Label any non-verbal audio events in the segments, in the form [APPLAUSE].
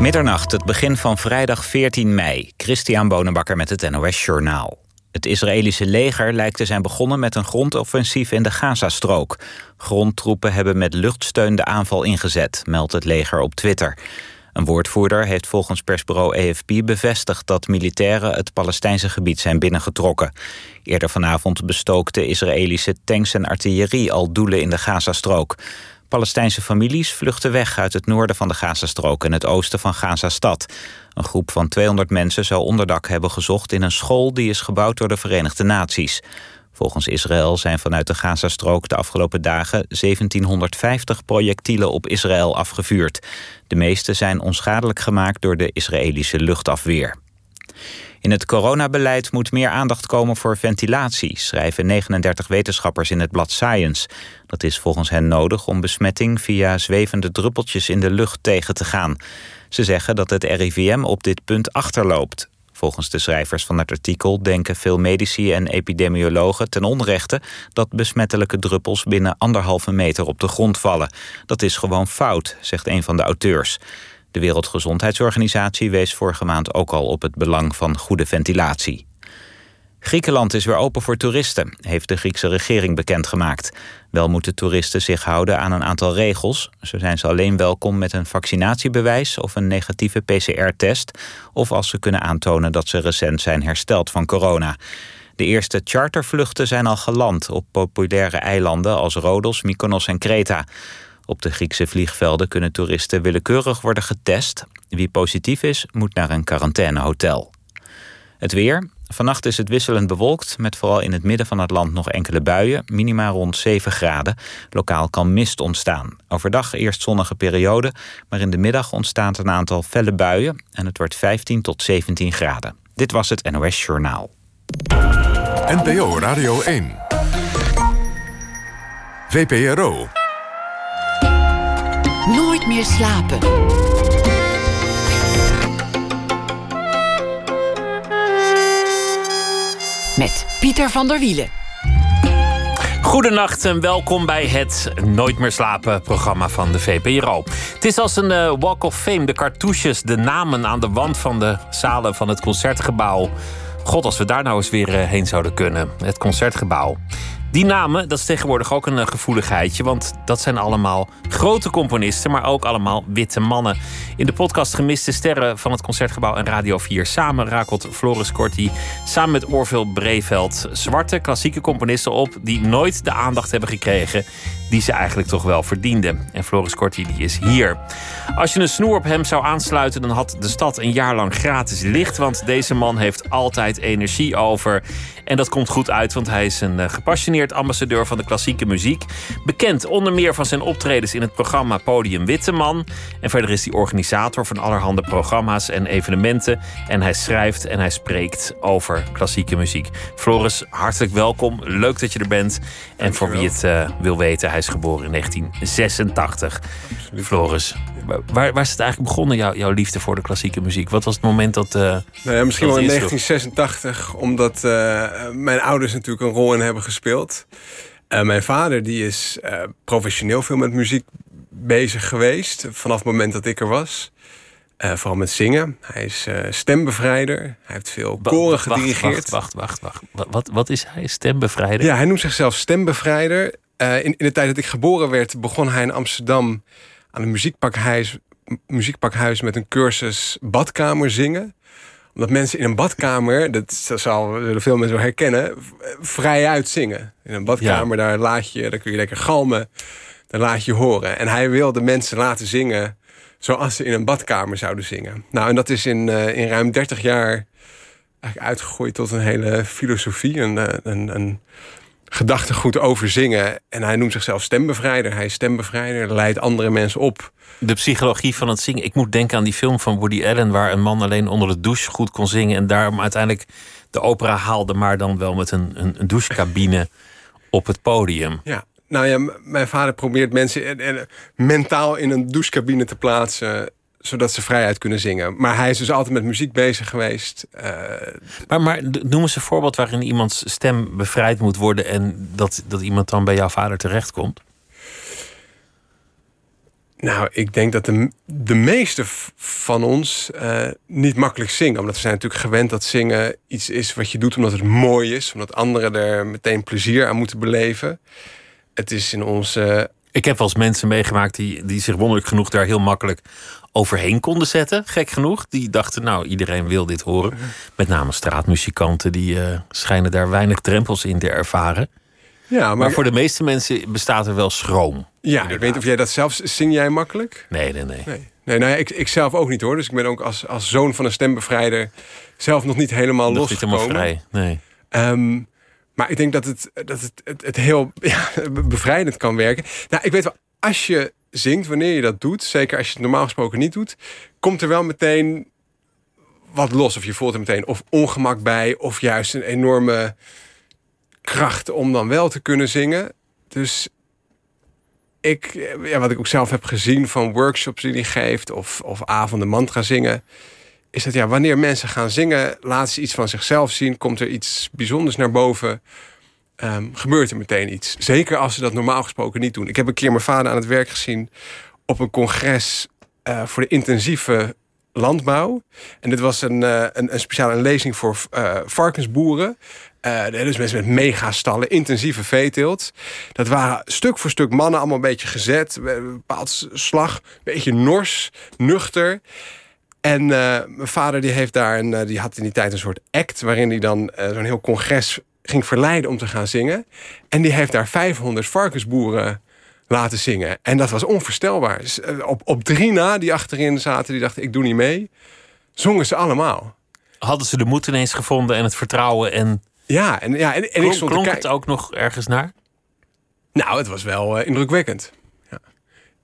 Middernacht, het begin van vrijdag 14 mei. Christian Bonenbakker met het NOS Journaal. Het Israëlische leger lijkt te zijn begonnen met een grondoffensief in de Gazastrook. Grondtroepen hebben met luchtsteun de aanval ingezet, meldt het leger op Twitter. Een woordvoerder heeft volgens persbureau AFP bevestigd dat militairen het Palestijnse gebied zijn binnengetrokken. Eerder vanavond bestookte Israëlische tanks en artillerie al doelen in de Gazastrook. Palestijnse families vluchten weg uit het noorden van de Gazastrook en het oosten van Gazastad. Een groep van 200 mensen zou onderdak hebben gezocht in een school die is gebouwd door de Verenigde Naties. Volgens Israël zijn vanuit de Gazastrook de afgelopen dagen 1750 projectielen op Israël afgevuurd. De meeste zijn onschadelijk gemaakt door de Israëlische luchtafweer. In het coronabeleid moet meer aandacht komen voor ventilatie, schrijven 39 wetenschappers in het blad Science. Dat is volgens hen nodig om besmetting via zwevende druppeltjes in de lucht tegen te gaan. Ze zeggen dat het RIVM op dit punt achterloopt. Volgens de schrijvers van het artikel denken veel medici en epidemiologen ten onrechte dat besmettelijke druppels binnen anderhalve meter op de grond vallen. Dat is gewoon fout, zegt een van de auteurs. De Wereldgezondheidsorganisatie wees vorige maand ook al op het belang van goede ventilatie. Griekenland is weer open voor toeristen, heeft de Griekse regering bekendgemaakt. Wel moeten toeristen zich houden aan een aantal regels. Zo zijn ze alleen welkom met een vaccinatiebewijs of een negatieve PCR-test... of als ze kunnen aantonen dat ze recent zijn hersteld van corona. De eerste chartervluchten zijn al geland op populaire eilanden als Rodos, Mykonos en Kreta. Op de Griekse vliegvelden kunnen toeristen willekeurig worden getest. Wie positief is, moet naar een quarantainehotel. Het weer. Vannacht is het wisselend bewolkt, met vooral in het midden van het land nog enkele buien, minima rond 7 graden. Lokaal kan mist ontstaan. Overdag eerst zonnige periode, maar in de middag ontstaat een aantal felle buien en het wordt 15 tot 17 graden. Dit was het NOS Journaal. NPO Radio 1. VPRO. Meer slapen. Met Pieter van der Wielen. Goedenacht en welkom bij het Nooit meer slapen programma van de VPRO. Het is als een uh, walk of fame, de cartouches, de namen aan de wand van de zalen van het concertgebouw. God, als we daar nou eens weer uh, heen zouden kunnen. Het concertgebouw. Die namen, dat is tegenwoordig ook een uh, gevoeligheidje. Want dat zijn allemaal grote componisten, maar ook allemaal witte mannen. In de podcast Gemiste Sterren van het Concertgebouw en Radio 4 samen rakelt Floris Corti samen met Orville Breveld zwarte klassieke componisten op die nooit de aandacht hebben gekregen die ze eigenlijk toch wel verdienden. En Floris Corti die is hier. Als je een snoer op hem zou aansluiten, dan had de stad een jaar lang gratis licht. Want deze man heeft altijd energie over. En dat komt goed uit, want hij is een eh, gepassioneerd ambassadeur van de klassieke muziek. Bekend onder meer van zijn optredens in het programma Podium Witteman. En verder is hij organisator van allerhande programma's en evenementen. En hij schrijft en hij spreekt over klassieke muziek. Floris, hartelijk welkom. Leuk dat je er bent. En voor wie het uh, wil weten, hij is geboren in 1986. Absoluut. Floris, waar, waar is het eigenlijk begonnen, jouw, jouw liefde voor de klassieke muziek? Wat was het moment dat. Uh, nou ja, misschien wel in 1986, omdat uh, mijn ouders natuurlijk een rol in hebben gespeeld. Uh, mijn vader die is professioneel veel met muziek bezig geweest. Vanaf het moment dat ik er was. vooral met zingen. Hij is stembevrijder. Hij heeft veel koren gedirigeerd. Wacht, wacht, wacht, wacht. Wat, wat is hij? Stembevrijder? Ja, hij noemt zichzelf stembevrijder. In, in de tijd dat ik geboren werd, begon hij in Amsterdam aan een muziekpakhuis, muziekpakhuis met een cursus badkamer zingen omdat mensen in een badkamer, dat zal veel mensen wel herkennen, vrij uit zingen. In een badkamer, daar laat je, daar kun je lekker galmen, daar laat je horen. En hij wilde mensen laten zingen zoals ze in een badkamer zouden zingen. Nou, en dat is in, uh, in ruim 30 jaar eigenlijk uitgegooid tot een hele filosofie, een, eh, een, een gedachtegoed over zingen. En hij noemt zichzelf stembevrijder. Hij is stembevrijder, leidt andere mensen op. De psychologie van het zingen. Ik moet denken aan die film van Woody Allen... waar een man alleen onder de douche goed kon zingen... en daarom uiteindelijk de opera haalde... maar dan wel met een, een, een douchecabine op het podium. Ja, nou ja, mijn vader probeert mensen mentaal in een douchecabine te plaatsen zodat ze vrijheid kunnen zingen. Maar hij is dus altijd met muziek bezig geweest. Uh, maar, maar noem eens een voorbeeld waarin iemands stem bevrijd moet worden en dat, dat iemand dan bij jouw vader terechtkomt. Nou, ik denk dat de, de meeste van ons uh, niet makkelijk zingen. Omdat we zijn natuurlijk gewend dat zingen iets is wat je doet omdat het mooi is. Omdat anderen er meteen plezier aan moeten beleven. Het is in onze... Ik heb wel eens mensen meegemaakt die, die zich wonderlijk genoeg daar heel makkelijk overheen konden zetten. Gek genoeg. Die dachten, nou, iedereen wil dit horen. Met name straatmuzikanten, die uh, schijnen daar weinig drempels in te ervaren. Ja, maar, maar, voor de meeste mensen bestaat er wel schroom. Ja, ik weet niet of jij dat zelf... Zing jij makkelijk? Nee, nee, nee. nee. Nee, nou ja, ik, ik zelf ook niet hoor. Dus ik ben ook als, als zoon van een stembevrijder zelf nog niet helemaal nog losgekomen. Niet helemaal vrij, nee. Um, maar ik denk dat het, dat het, het, het heel [LAUGHS] ja, bevrijdend kan werken. Nou, ik weet wel, als je zingt, wanneer je dat doet, zeker als je het normaal gesproken niet doet, komt er wel meteen wat los. Of je voelt er meteen of ongemak bij, of juist een enorme kracht om dan wel te kunnen zingen. Dus ik, ja, wat ik ook zelf heb gezien van workshops die hij geeft, of, of avonden mantra zingen, is dat ja, wanneer mensen gaan zingen, laten ze iets van zichzelf zien, komt er iets bijzonders naar boven. Um, gebeurt er meteen iets. Zeker als ze dat normaal gesproken niet doen. Ik heb een keer mijn vader aan het werk gezien op een congres uh, voor de intensieve landbouw. En dit was een, uh, een, een speciale lezing voor uh, varkensboeren. dus mensen met megastallen, intensieve veeteelt. Dat waren stuk voor stuk mannen, allemaal een beetje gezet. Een bepaald slag, een beetje nors, nuchter. En mijn vader die heeft daar een, die had in die tijd een soort act waarin hij dan zo'n heel congres ging verleiden om te gaan zingen. En die heeft daar 500 varkensboeren laten zingen. En dat was onvoorstelbaar. Dus, eh, op, op drie na die achterin zaten, die dachten ik doe niet mee. Zongen ze allemaal. Hadden ze de moed ineens gevonden en het vertrouwen en... Ja, en, ja, en, en klonk, ik stond klonk het ook nog ergens naar? Nou, het was wel uh, indrukwekkend. Ja.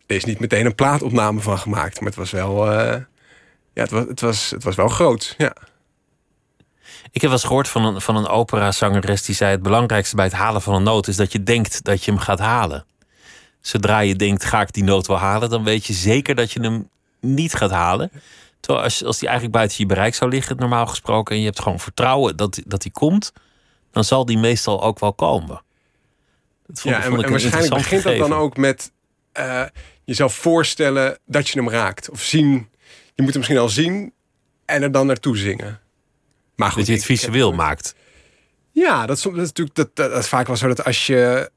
Er is niet meteen een plaatopname van gemaakt, maar het was wel... Uh, ja, het was, het, was, het was wel groot, ja. Ik heb wel eens gehoord van een, van een operazangeres die zei: Het belangrijkste bij het halen van een noot is dat je denkt dat je hem gaat halen. Zodra je denkt: Ga ik die noot wel halen, dan weet je zeker dat je hem niet gaat halen. Terwijl als, als die eigenlijk buiten je bereik zou liggen, normaal gesproken, en je hebt gewoon vertrouwen dat, dat die komt, dan zal die meestal ook wel komen. Dat vond, ja, en, en waarschijnlijk begint dat dan ook met uh, jezelf voorstellen dat je hem raakt. Of zien, je moet hem misschien al zien en er dan naartoe zingen. Maar goed, dat je het visueel maakt. Ja, dat is, dat is natuurlijk dat, dat, is vaak wel zo dat als je,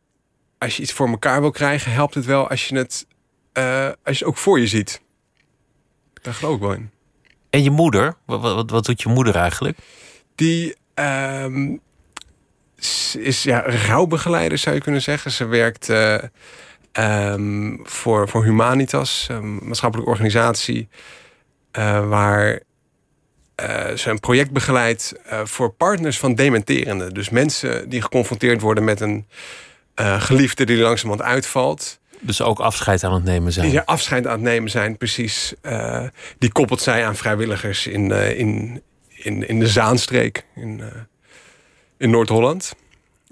als je iets voor elkaar wil krijgen, helpt het wel als je het, uh, als je het ook voor je ziet. Daar geloof ik wel in. En je moeder, wat, wat, wat doet je moeder eigenlijk? Die um, is ja, rouwbegeleider, zou je kunnen zeggen. Ze werkt uh, um, voor, voor Humanitas, een maatschappelijke organisatie, uh, waar uh, zijn project begeleid uh, voor partners van dementerenden. Dus mensen die geconfronteerd worden met een uh, geliefde die langzamerhand uitvalt. Dus ook afscheid aan het nemen zijn. Die afscheid aan het nemen zijn, precies. die koppelt zij aan vrijwilligers in, in, in, in de Zaanstreek in, in Noord-Holland.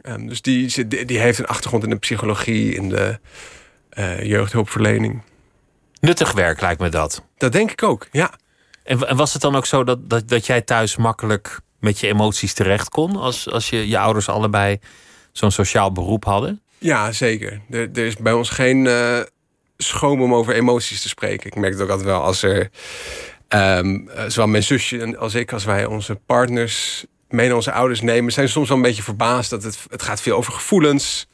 Um, dus die, die, die heeft een achtergrond in de psychologie, in de jeugdhulpverlening. Nuttig werk lijkt me dat. Dat denk ik ook, ja. En, was het dan ook zo dat, dat, dat jij thuis makkelijk met je emoties terecht kon? Als, als je, je ouders allebei zo'n sociaal beroep hadden? Ja, zeker. Er, er is bij ons geen uh, schoon om over emoties te spreken. Ik merk het ook altijd wel als er... Um, zowel mijn zusje als ik, als wij onze partners mee naar onze ouders nemen... zijn soms wel een beetje verbaasd dat het, het gaat veel over gevoelens.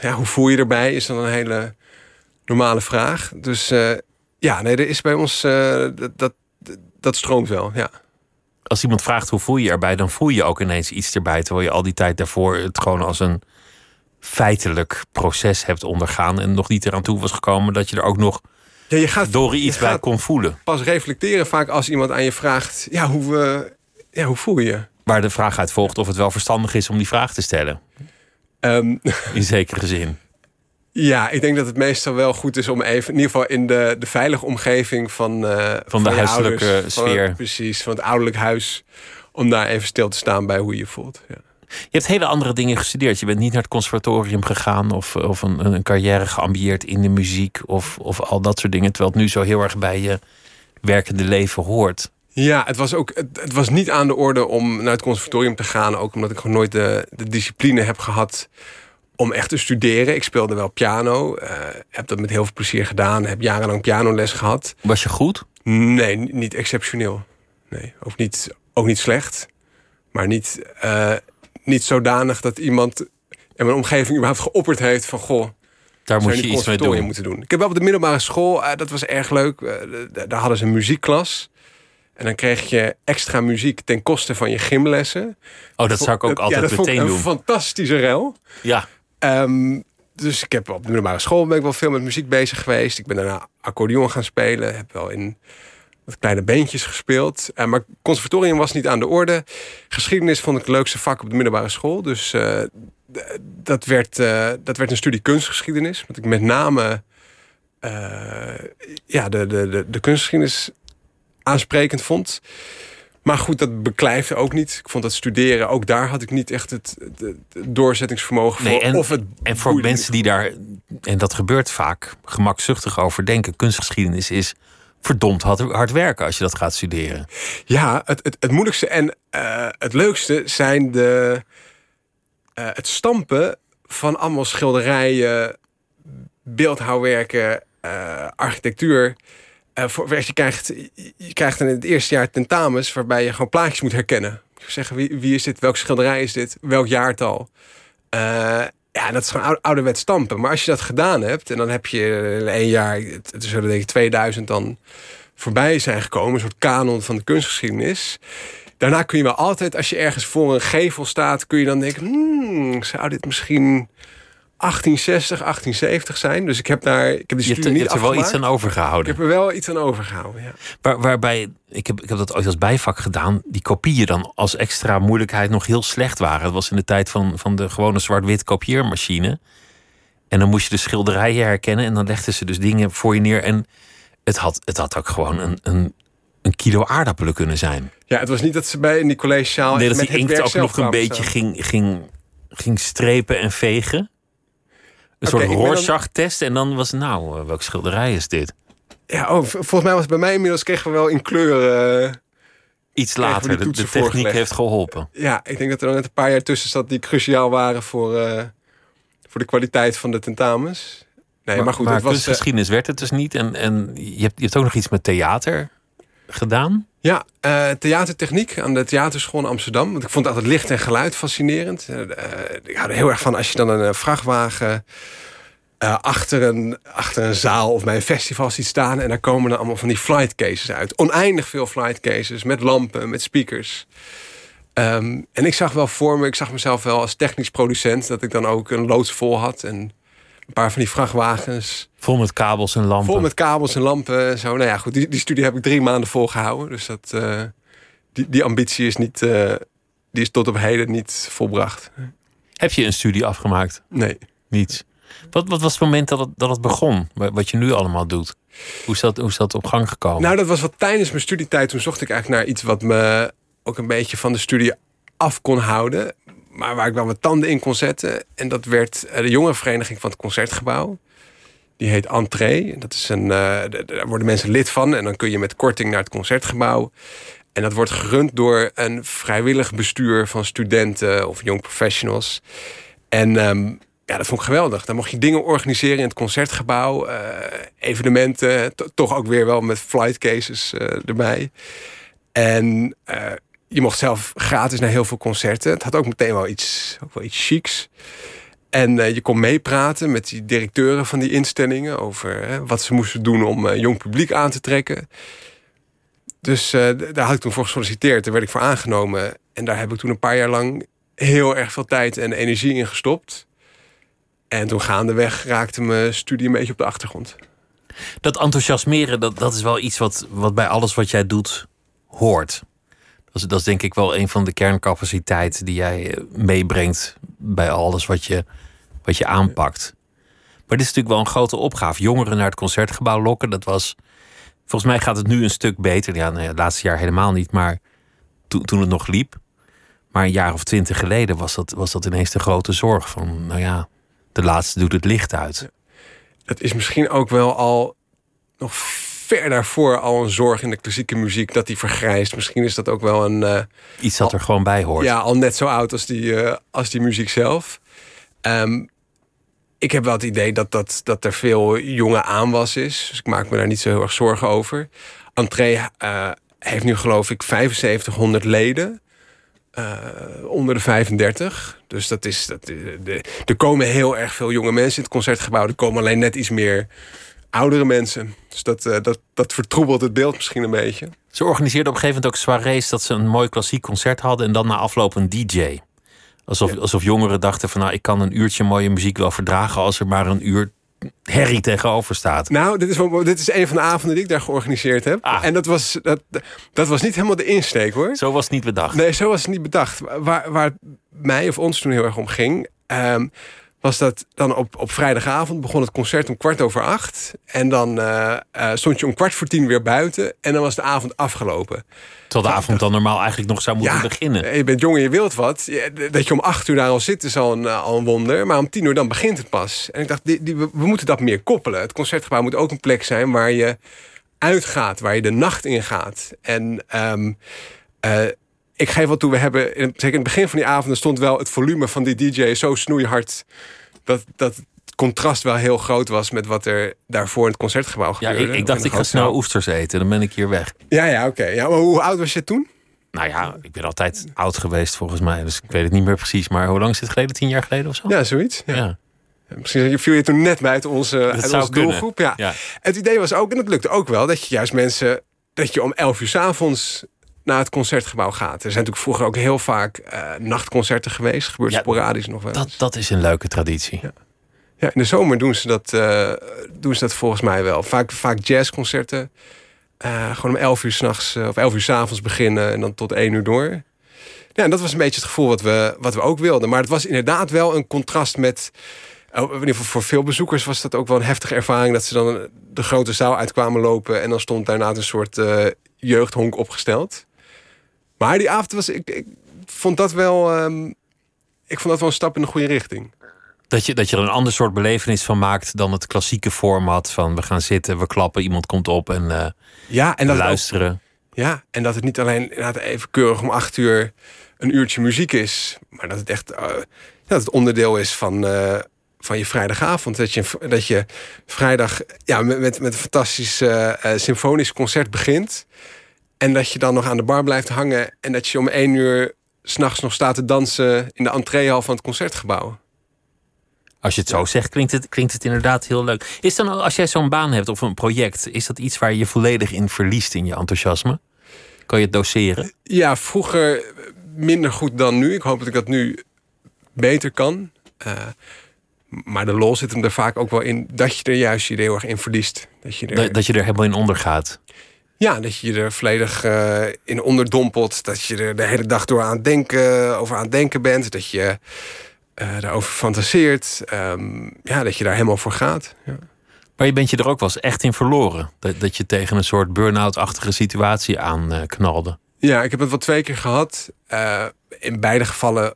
Ja, hoe voel je erbij? Is dan een hele normale vraag. Dus uh, ja, nee, er is bij ons. Uh, dat, dat, stroomt wel, ja. Als iemand vraagt hoe voel je erbij, dan voel je ook ineens iets erbij. Terwijl je al die tijd daarvoor het gewoon als een feitelijk proces hebt ondergaan. En nog niet eraan toe was gekomen dat je er ook nog ja, je gaat, door iets bij kon voelen. Pas reflecteren vaak als iemand aan je vraagt: ja, hoe, uh, ja, hoe voel je? Waar de vraag uit volgt of het wel verstandig is om die vraag te stellen. Um, In zekere zin. Ja, ik denk dat het meestal wel goed is om even, in ieder geval in de, de veilige omgeving van, uh, van, de huiselijke sfeer. Van, precies, van het ouderlijk huis. Om daar even stil te staan bij hoe je je voelt. Ja. Je hebt hele andere dingen gestudeerd. Je bent niet naar het conservatorium gegaan of, of een, een carrière geambieerd in de muziek of, of al dat soort dingen. Terwijl het nu zo heel erg bij je werkende leven hoort. Ja, het was ook het, het was niet aan de orde om naar het conservatorium te gaan. Ook omdat ik gewoon nooit de, de discipline heb gehad om echt te studeren. Ik speelde wel piano. eh, heb dat met heel veel plezier gedaan. Heb jarenlang pianoles gehad. Was je goed? Nee, niet exceptioneel. Nee, ook niet, ook niet slecht. Maar niet, eh, niet zodanig dat iemand in mijn omgeving überhaupt geopperd heeft van... goh, Daar moet je iets mee doen. moeten doen. Ik heb wel op de middelbare school, eh, dat was erg leuk. daar hadden ze een muziekklas. En dan kreeg je extra muziek ten koste van je gymlessen. Oh, dat zou ik ook altijd ja, dat vond ik meteen een doen. fantastische rel. Ja. Ehm, dus ik heb op de middelbare school ben ik wel veel met muziek bezig geweest. Ik ben daarna accordeon gaan spelen. Heb wel in wat kleine beentjes gespeeld. Eh, maar conservatorium was niet aan de orde. Geschiedenis vond ik het leukste vak op de middelbare school. Dus eh, dat, werd, eh, dat werd een studie kunstgeschiedenis. Wat ik met name ja, de, de, de kunstgeschiedenis aansprekend vond. Maar goed, dat beklijfde ook niet. Ik vond dat studeren, ook daar had ik niet echt het, het- het doorzettingsvermogen voor. En, of het en voor mensen die daar, en dat gebeurt vaak, gemakzuchtig over denken. Kunstgeschiedenis is verdomd hard, hard werken als je dat gaat studeren. Ja, het, het, het moeilijkste en eh, het leukste zijn de, eh, het stampen van allemaal schilderijen, beeldhouwwerken, eh, architectuur. Eh, voor, je, krijgt, je- krijgt in het eerste jaar tentamens waarbij je gewoon plaatjes moet herkennen. Zeggen wie, wie is dit, welk schilderij is dit, welk jaartal. Eh, ja, dat is gewoon oude, ouderwets stampen. Maar als je dat gedaan hebt en dan heb je in één jaar, het, het zullen denk ik 2000 dan voorbij zijn gekomen, een soort kanon van de kunstgeschiedenis. Daarna kun je wel altijd, als je ergens voor een gevel staat, kun je dan denken: hmm, zou dit misschien 1860, 1870 zijn? Dus ik heb daar, ik heb die Je hebt, er- je niet hebt er wel iets aan Ik overgehouden. heb er wel iets aan overgehouden. Ja. Waar, waarbij, ik heb, ik heb dat ooit als bijvak gedaan, die kopieën dan als extra moeilijkheid nog heel slecht waren. Het was in de tijd van, van de gewone zwart-wit kopieermachine. En dan moest je de schilderijen herkennen en dan legden ze dus dingen voor je neer. En het had, het had ook gewoon een, een, een kilo aardappelen kunnen zijn. ja, het was niet dat ze bij in die collegezaal Nee, dat met die inkt ook nog een beetje ging, ging, ging strepen en vegen. Een soort dan- Rorschach-test. En dan was nou, eh, welk schilderij is dit? Ja, oh, volgens mij was het bij mij inmiddels kregen we wel in kleur. eh, Iets later. De, de techniek voorgelegd. heeft geholpen. ja, ik denk dat er dan net een paar jaar tussen zat die cruciaal waren voor, eh, voor de kwaliteit van de tentamens. Nee, maar, goed, maar het was. kunstgeschiedenis werd het dus niet. En, en je, hebt, je hebt ook nog iets met theater gedaan. Ja, eh, theatertechniek aan de theaterschool in Amsterdam. Want ik vond altijd licht en geluid fascinerend. Eh, eh, ik hou er heel erg van als je dan een vrachtwagen achter, een, achter een zaal of bij een festival ziet staan. En daar komen dan allemaal van die flight cases uit. Oneindig veel flight cases met lampen, met speakers. Ehm, en ik zag wel voor me, ik zag mezelf wel als technisch producent, dat ik dan ook een loods vol had. En een paar van die vrachtwagens. Vol met kabels en lampen. Vol met kabels en lampen. en Zo. Nou ja, goed, die, die studie heb ik drie maanden volgehouden. Dus dat, eh, die, die ambitie is, niet, eh, die is tot op heden niet volbracht. Heb je een studie afgemaakt? Nee. Niets. Wat, wat was het moment dat het, dat het begon? Wa- Wat je nu allemaal doet? Hoe is dat, hoe is dat op gang gekomen? Nou, dat was wat tijdens mijn studietijd. Toen zocht ik eigenlijk naar iets wat me ook een beetje van de studie af kon houden. Maar waar ik wel wat tanden in kon zetten. En dat werd eh, de jongerenvereniging van het Concertgebouw. Die heet Entree. Dat is een, d- daar worden mensen lid van. En dan kun je met korting naar het Concertgebouw. En dat wordt gerund door een vrijwillig bestuur van studenten of young professionals. En ehm, ja, dat vond ik geweldig. Dan mocht je dingen organiseren in het concertgebouw, eh, evenementen, to- toch ook weer wel met flight cases erbij. En je mocht zelf gratis naar heel veel concerten. Het had ook meteen wel iets, ook wel iets chics. En eh, je kon meepraten met die directeuren van die instellingen over hè, wat ze moesten doen om eh, jong publiek aan te trekken. Dus eh, daar had ik toen voor gesolliciteerd. Daar werd ik voor aangenomen. En daar heb ik toen een paar jaar lang heel erg veel tijd en energie in gestopt. En toen gaandeweg raakte mijn studie een beetje op de achtergrond. Dat enthousiasmeren, dat, dat is wel iets wat, wat bij alles wat jij doet hoort. Dat is, dat denk ik wel een van de kerncapaciteiten die jij eh, meebrengt bij alles wat je, wat je aanpakt. Maar dit is natuurlijk wel een grote opgave. Jongeren naar het concertgebouw lokken, dat was. Volgens mij gaat het nu een stuk beter. Ja, nou het laatste jaar helemaal niet, maar toen, toen het nog liep. Maar een jaar of twintig geleden was dat, was dat ineens de grote zorg. Van, nou ja, de laatste doet het licht uit. Het is misschien ook wel al nog ver daarvoor al een zorg in de klassieke muziek dat die vergrijst. Misschien is dat ook wel een. eh, Iets dat er gewoon bij hoort. Ja, al net zo oud als die, eh, als die muziek zelf. Ehm, ik heb wel het idee dat, dat, dat er veel jonge aanwas is. Dus ik maak me daar niet zo heel erg zorgen over. Entree uh, heeft nu geloof ik 7500 leden. Uh, onder de 35. Dus dat is. Dat, de, er komen heel erg veel jonge mensen in het concertgebouw. Er komen alleen net iets meer oudere mensen. Dus dat, uh, dat, dat vertroebelt het beeld misschien een beetje. Ze organiseerden op een gegeven moment ook soirées dat ze een mooi klassiek concert hadden en dan na afloop een DJ. Alsof, alsof jongeren dachten van nou, ik kan een uurtje mooie muziek wel verdragen als er maar een uur herrie tegenover staat. Nou, dit is, dit is een van de avonden die ik daar georganiseerd heb. Ah. En dat was, dat, dat was niet helemaal de insteek hoor. Zo was het niet bedacht. Nee, zo was het niet bedacht. Waar, waar mij of ons toen heel erg om ging. Um, was dat dan op, op vrijdagavond begon het concert om kwart over acht. En dan uh, uh, stond je om kwart voor tien weer buiten. En dan was de avond afgelopen. Terwijl de avond dan normaal eigenlijk nog zou moeten ja, beginnen. Je bent jong en je wilt wat. Dat je om acht uur daar al zit is al een, al een wonder. Maar om tien uur dan begint het pas. En ik dacht, die, die, we, we, moeten dat meer koppelen. Het concertgebouw moet ook een plek zijn waar je uitgaat. Waar je de nacht in gaat. En... Um, ik geef wel toe, we hebben, in, zeker in het begin van die avonden stond wel het volume van die DJ zo snoeihard. Dat, dat het contrast wel heel groot was met wat er daarvoor in het concertgebouw gebeurde. Ja, ik, ik dacht, ik ga snel oesters eten, dan ben ik hier weg. Ja, ja, oké. Okay. Ja, maar hoe oud was je toen? Nou ja, ik ben altijd oud geweest volgens mij. Dus ik weet het niet meer precies. Maar hoe lang is het geleden? Tien jaar geleden of zo? Ja, zoiets. Ja. ja. Misschien viel je toen net buiten onze, uit onze doelgroep. Ja. ja. Het idee was ook, en dat lukte ook wel, dat je juist mensen... dat je om elf uur s avonds naar het concertgebouw gaat. Er zijn natuurlijk vroeger ook heel vaak uh, nachtconcerten geweest. Gebeurt ja, sporadisch nog wel. Dat, dat is een leuke traditie. Ja. ja in de zomer doen ze dat, uh, doen ze dat volgens mij wel. Vaak, vaak jazzconcerten. Uh, gewoon om 11 uur s'nachts of 11 uur s'avonds beginnen en dan tot 1 uur door. Ja, en dat was een beetje het gevoel wat we, wat we ook wilden. Maar het was inderdaad wel een contrast met. Oh, in ieder geval voor veel bezoekers was dat ook wel een heftige ervaring. Dat ze dan de grote zaal uitkwamen lopen. En dan stond daarna een soort jeugdhonk opgesteld. Maar die avond was ik, ik vond dat wel. Um, ik vond dat wel een stap in de goede richting. Dat je, dat je er een ander soort belevenis van maakt dan het klassieke format van we gaan zitten, we klappen, iemand komt op en, uh, ja, en dat luisteren. Ook, ja, en dat het niet alleen even keurig om acht uur een uurtje muziek is, maar dat het echt uh, dat het onderdeel is van, uh, van je vrijdagavond. Dat je, dat je vrijdag ja, met, met, met een fantastisch symfonisch concert begint. En dat je dan nog aan de bar blijft hangen. En dat je om één uur s'nachts nog staat te dansen in de entreehal van het concertgebouw. Als je het zo zegt, klinkt het, klinkt het inderdaad heel leuk. Is dan, als jij zo'n baan hebt of een project, is dat iets waar je volledig in verliest in je enthousiasme? Kan je het doseren? Ja, vroeger minder goed dan nu. Ik hoop dat ik dat nu beter kan. Uh, maar de lol zit hem er vaak ook wel in dat je er juist je heel erg in verliest. Dat je er, dat, dat je er helemaal in ondergaat. Ja, dat je er volledig uh, in onderdompelt. Dat je er de hele dag door aan het denken, over aan het denken bent. Dat je uh, daarover fantaseert. Um, ja, dat je daar helemaal voor gaat. Ja. Maar je bent je er ook wel eens echt in verloren. Dat, dat je tegen een soort burn-out-achtige situatie aan uh, knalde. Ja, ik heb het wel twee keer gehad. in beide gevallen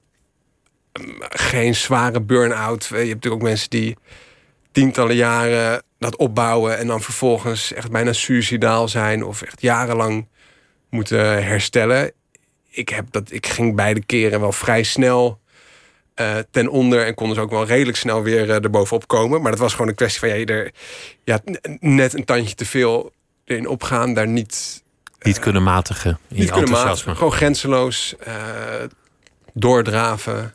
um, geen zware burn-out. Je hebt natuurlijk ook mensen die tientallen jaren dat opbouwen en dan vervolgens echt bijna suicidaal zijn of echt jarenlang moeten herstellen. Ik, heb dat, ik ging beide keren wel vrij snel uh, ten onder en kon dus ook wel redelijk snel weer uh, erbovenop komen. Maar dat was gewoon een kwestie van ja, je er ja, net een tandje te veel in opgaan, daar niet. Uh, niet kunnen matigen. In niet kunnen matigen, gewoon grenzeloos doordraven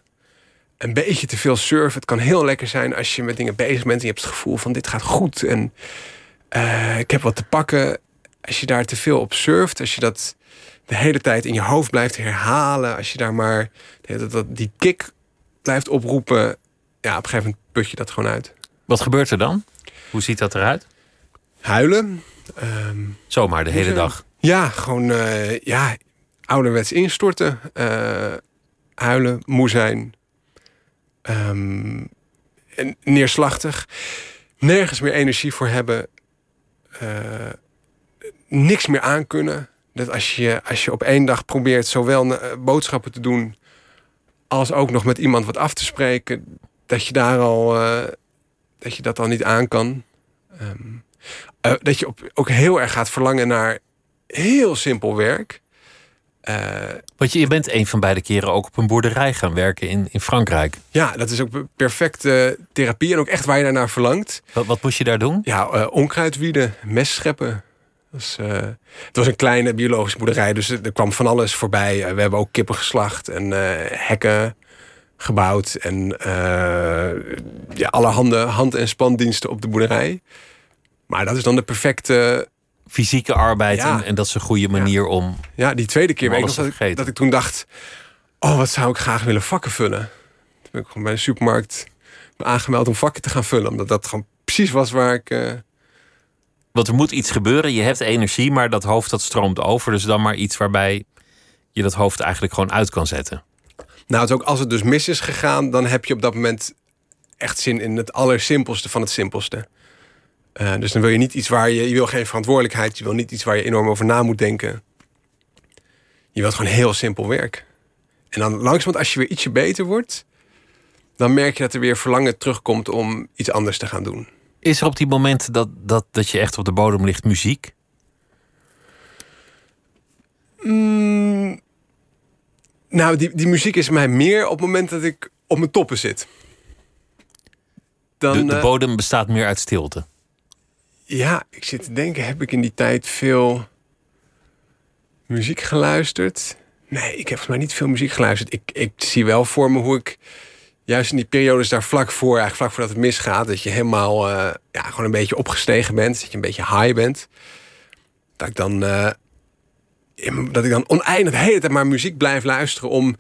een beetje te veel surfen. Het kan heel lekker zijn als je met dingen bezig bent en je hebt het gevoel van dit gaat goed en uh, ik heb wat te pakken. Als je daar te veel op surft, als je dat de hele tijd in je hoofd blijft herhalen, als je daar maar dat, dat, die kick blijft oproepen, ja, op een gegeven moment put je dat gewoon uit. Wat gebeurt er dan? Hoe ziet dat eruit? Huilen. Um, Zomaar de hele dag? Ja, gewoon uh, ja, ouderwets instorten. Uh, huilen, moe zijn, um, neerslachtig. Nergens meer energie voor hebben. Uh, niks meer aankunnen. Dat als je, als je op één dag probeert zowel uh, boodschappen te doen... als ook nog met iemand wat af te spreken... dat je daar al, uh, dat, je dat al niet aan kan. Um, dat je op, ook heel erg gaat verlangen naar heel simpel werk. Want je, je bent een van beide keren ook op een boerderij gaan werken in, in Frankrijk. Ja, dat is ook perfecte therapie en ook echt waar je daarnaar verlangt. Wat, wat moest je daar doen? Ja, uh, onkruid wieden, mes scheppen. Dus, uh, het was een kleine biologische boerderij, dus er kwam van alles voorbij. We hebben ook kippen geslacht en hekken gebouwd. En ja, allerhande hand- en spandiensten op de boerderij. Maar dat is dan de perfecte fysieke arbeid. Ja. En, en, dat is een goede manier ja. om. Ja, die tweede keer weet ik dat, ik, dat ik toen dacht: Oh, wat zou ik graag willen vakken vullen. Toen ben ik gewoon bij de supermarkt aangemeld om vakken te gaan vullen. Omdat dat gewoon precies was waar ik. Uh... Want er moet iets gebeuren. Je hebt energie, maar dat hoofd dat stroomt over. Dus dan maar iets waarbij je dat hoofd eigenlijk gewoon uit kan zetten. Nou, het ook als het dus mis is gegaan, dan heb je op dat moment echt zin in het allersimpelste van het simpelste. Uh, dus dan wil je niet iets waar je... Je wil geen verantwoordelijkheid. Je wil niet iets waar je enorm over na moet denken. Je wilt gewoon heel simpel werk. En dan langzamerhand, als je weer ietsje beter wordt... dan merk je dat er weer verlangen terugkomt om iets anders te gaan doen. Is er op die moment dat, dat, dat je echt op de bodem ligt muziek? Mm, nou, die, die muziek is mij meer op het moment dat ik op mijn toppen zit. Dan, de, de bodem bestaat meer uit stilte. Ja, ik zit te denken, heb ik in die tijd veel muziek geluisterd? Nee, ik heb volgens mij niet veel muziek geluisterd. Ik, ik zie wel voor me hoe ik juist in die periodes daar vlak voor, eigenlijk vlak voordat het misgaat, dat je helemaal uh, ja, gewoon een beetje opgestegen bent, dat je een beetje high bent. Dat ik dan, uh, dat ik dan oneindig de hele tijd maar muziek blijf luisteren om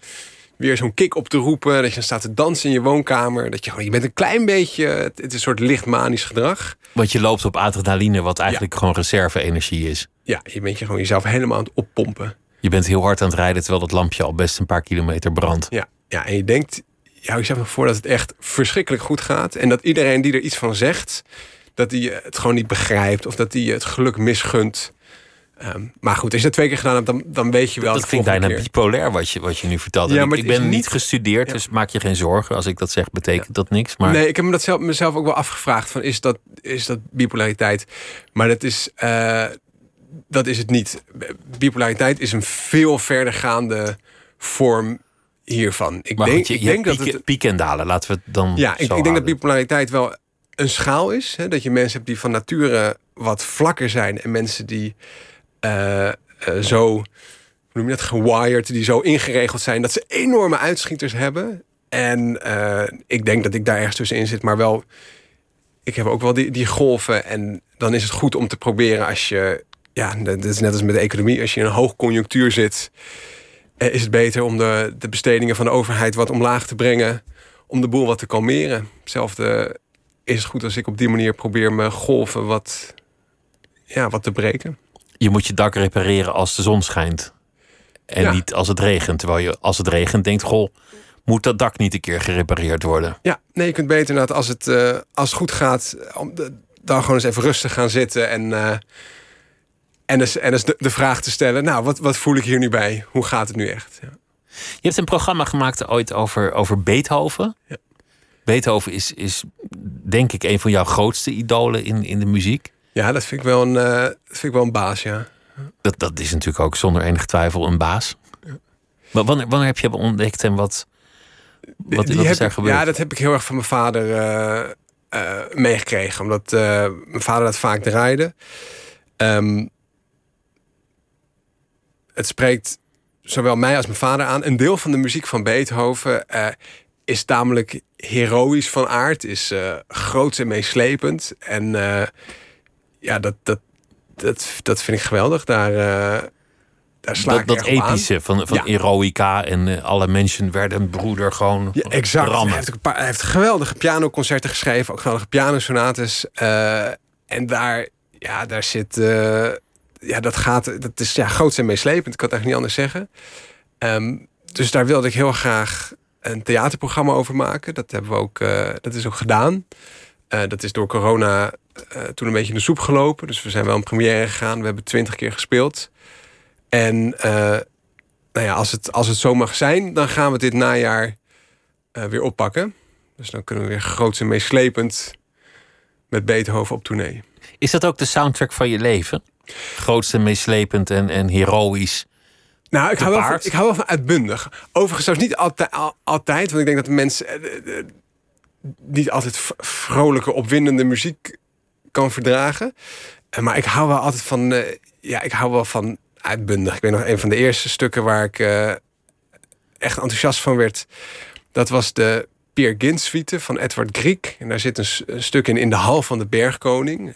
weer zo'n kick op te roepen. Dat je dan staat te dansen in je woonkamer. Dat je gewoon, je bent een klein beetje, het is een soort lichtmanisch gedrag. Want je loopt op adrenaline, wat eigenlijk gewoon reserve-energie is. Ja, je bent je gewoon jezelf helemaal aan het oppompen. Je bent heel hard aan het rijden terwijl dat lampje al best een paar kilometer brandt. Ja, ja en je denkt, ja, ik zeg me voor dat het echt verschrikkelijk goed gaat. En dat iedereen die er iets van zegt, dat die het gewoon niet begrijpt. Of dat die het geluk misgunt. Um, maar goed, als je dat twee keer gedaan hebt, dan, dan weet je wel. Dat klinkt bijna keer... bipolair wat je, wat je nu vertelt. Ja, ik, ik ben niet gestudeerd, ja. dus maak je geen zorgen. Als ik dat zeg, betekent ja. dat niks. Maar... Nee, ik heb me dat zelf, mezelf ook wel afgevraagd: van, is, dat, is dat bipolariteit? Maar dat is, uh, dat is het niet. Bipolariteit is een veel verdergaande vorm hiervan. Ik maar denk, goed, je, ik denk piek, dat het. Pieken en dalen, laten we het dan. Ja, ik, ik denk dat bipolariteit wel een schaal is. Hè? Dat je mensen hebt die van nature wat vlakker zijn en mensen die. Uh, uh, zo, noem je dat, gewired, die zo ingeregeld zijn dat ze enorme uitschieters hebben. En uh, ik denk dat ik daar ergens tussenin zit, maar wel, ik heb ook wel die, die golven. En dan is het goed om te proberen als je, ja, dat is net als met de economie, als je in een hoogconjunctuur zit, eh, is het beter om de, de bestedingen van de overheid wat omlaag te brengen, om de boel wat te kalmeren. Hetzelfde is het goed als ik op die manier probeer mijn golven wat, ja, wat te breken je moet je dak repareren als de zon schijnt. En ja. niet als het regent. Terwijl je als het regent denkt, goh, moet dat dak niet een keer gerepareerd worden? Ja, nee, je kunt beter als het, uh, als het goed gaat, om de, dan gewoon eens even rustig gaan zitten en, uh, en dus, en dus de, de, vraag te stellen, nou, wat, wat voel ik hier nu bij? Hoe gaat het nu echt? Ja. Je hebt een programma gemaakt ooit over, over Beethoven. Ja. Beethoven is, is denk ik een van jouw grootste idolen in, in de muziek. Ja, dat vind ik wel een, uh, dat vind ik wel een baas, ja. Dat, dat is natuurlijk ook zonder enige twijfel een baas. Ja. Maar wanneer, wanneer heb je hem ontdekt en wat, wat, die wat is daar gebeurd? Ja, dat heb ik heel erg van mijn vader uh, uh, meegekregen. Omdat mijn vader dat vaak draaide. Um, het spreekt zowel mij als mijn vader aan. Een deel van de muziek van Beethoven is tamelijk heroïs van aard. Is groot en meeslepend. En ja, dat, dat, dat, dat vind ik geweldig. Daar, uh, daar sla dat, ik dat epische van, van ja. Eroica en uh, alle mensen werden broeder gewoon ja, exact. rammen. Hij heeft, een paar, hij heeft geweldige pianoconcerten geschreven, ook geweldige pianosonates. Uh, en daar, ja, daar zit, ja, dat gaat, dat is ja, groot en meeslepend. Ik kan het eigenlijk niet anders zeggen. Um, dus daar wilde ik heel graag een theaterprogramma over maken. Dat hebben we ook, dat is ook gedaan. Uh, dat is door corona uh, toen een beetje in de soep gelopen. Dus we zijn wel een première gegaan. We hebben twintig keer gespeeld. En uh, nou ja, als, het, als het zo mag zijn, dan gaan we dit najaar weer oppakken. Dus dan kunnen we weer groots en meeslepend met Beethoven op tournee. Is dat ook de soundtrack van je leven? Grootst en meeslepend en, en heroïs Nou, ik hou, wel van, ik hou wel van uitbundig. Overigens zelfs niet altijd, al- altijd want ik denk dat de mensen eh, eh, niet altijd vrolijke, opwindende muziek kan verdragen. Eh, Maar ik hou wel altijd van, eh, ja, ik hou wel van uitbundig. Ik weet nog een van de eerste stukken waar ik eh, echt enthousiast van werd. Dat was de Peer Gynt suite van Edward Griek. En daar zit een, stuk in in de hal van de Bergkoning.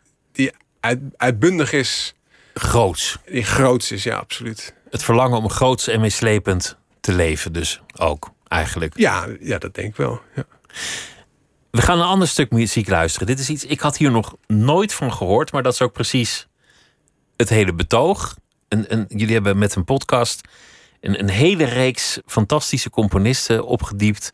die uit, uitbundig is. Groots. Die groots is, ja, absoluut. Het verlangen om groots en meeslepend te leven dus ook, eigenlijk. Ja, ja dat denk ik wel. Ja. We gaan een ander stuk muziek luisteren. Dit is iets, ik had hier nog nooit van gehoord, maar dat is ook precies het hele betoog. En, en jullie hebben met een podcast een, een hele reeks fantastische componisten opgediept,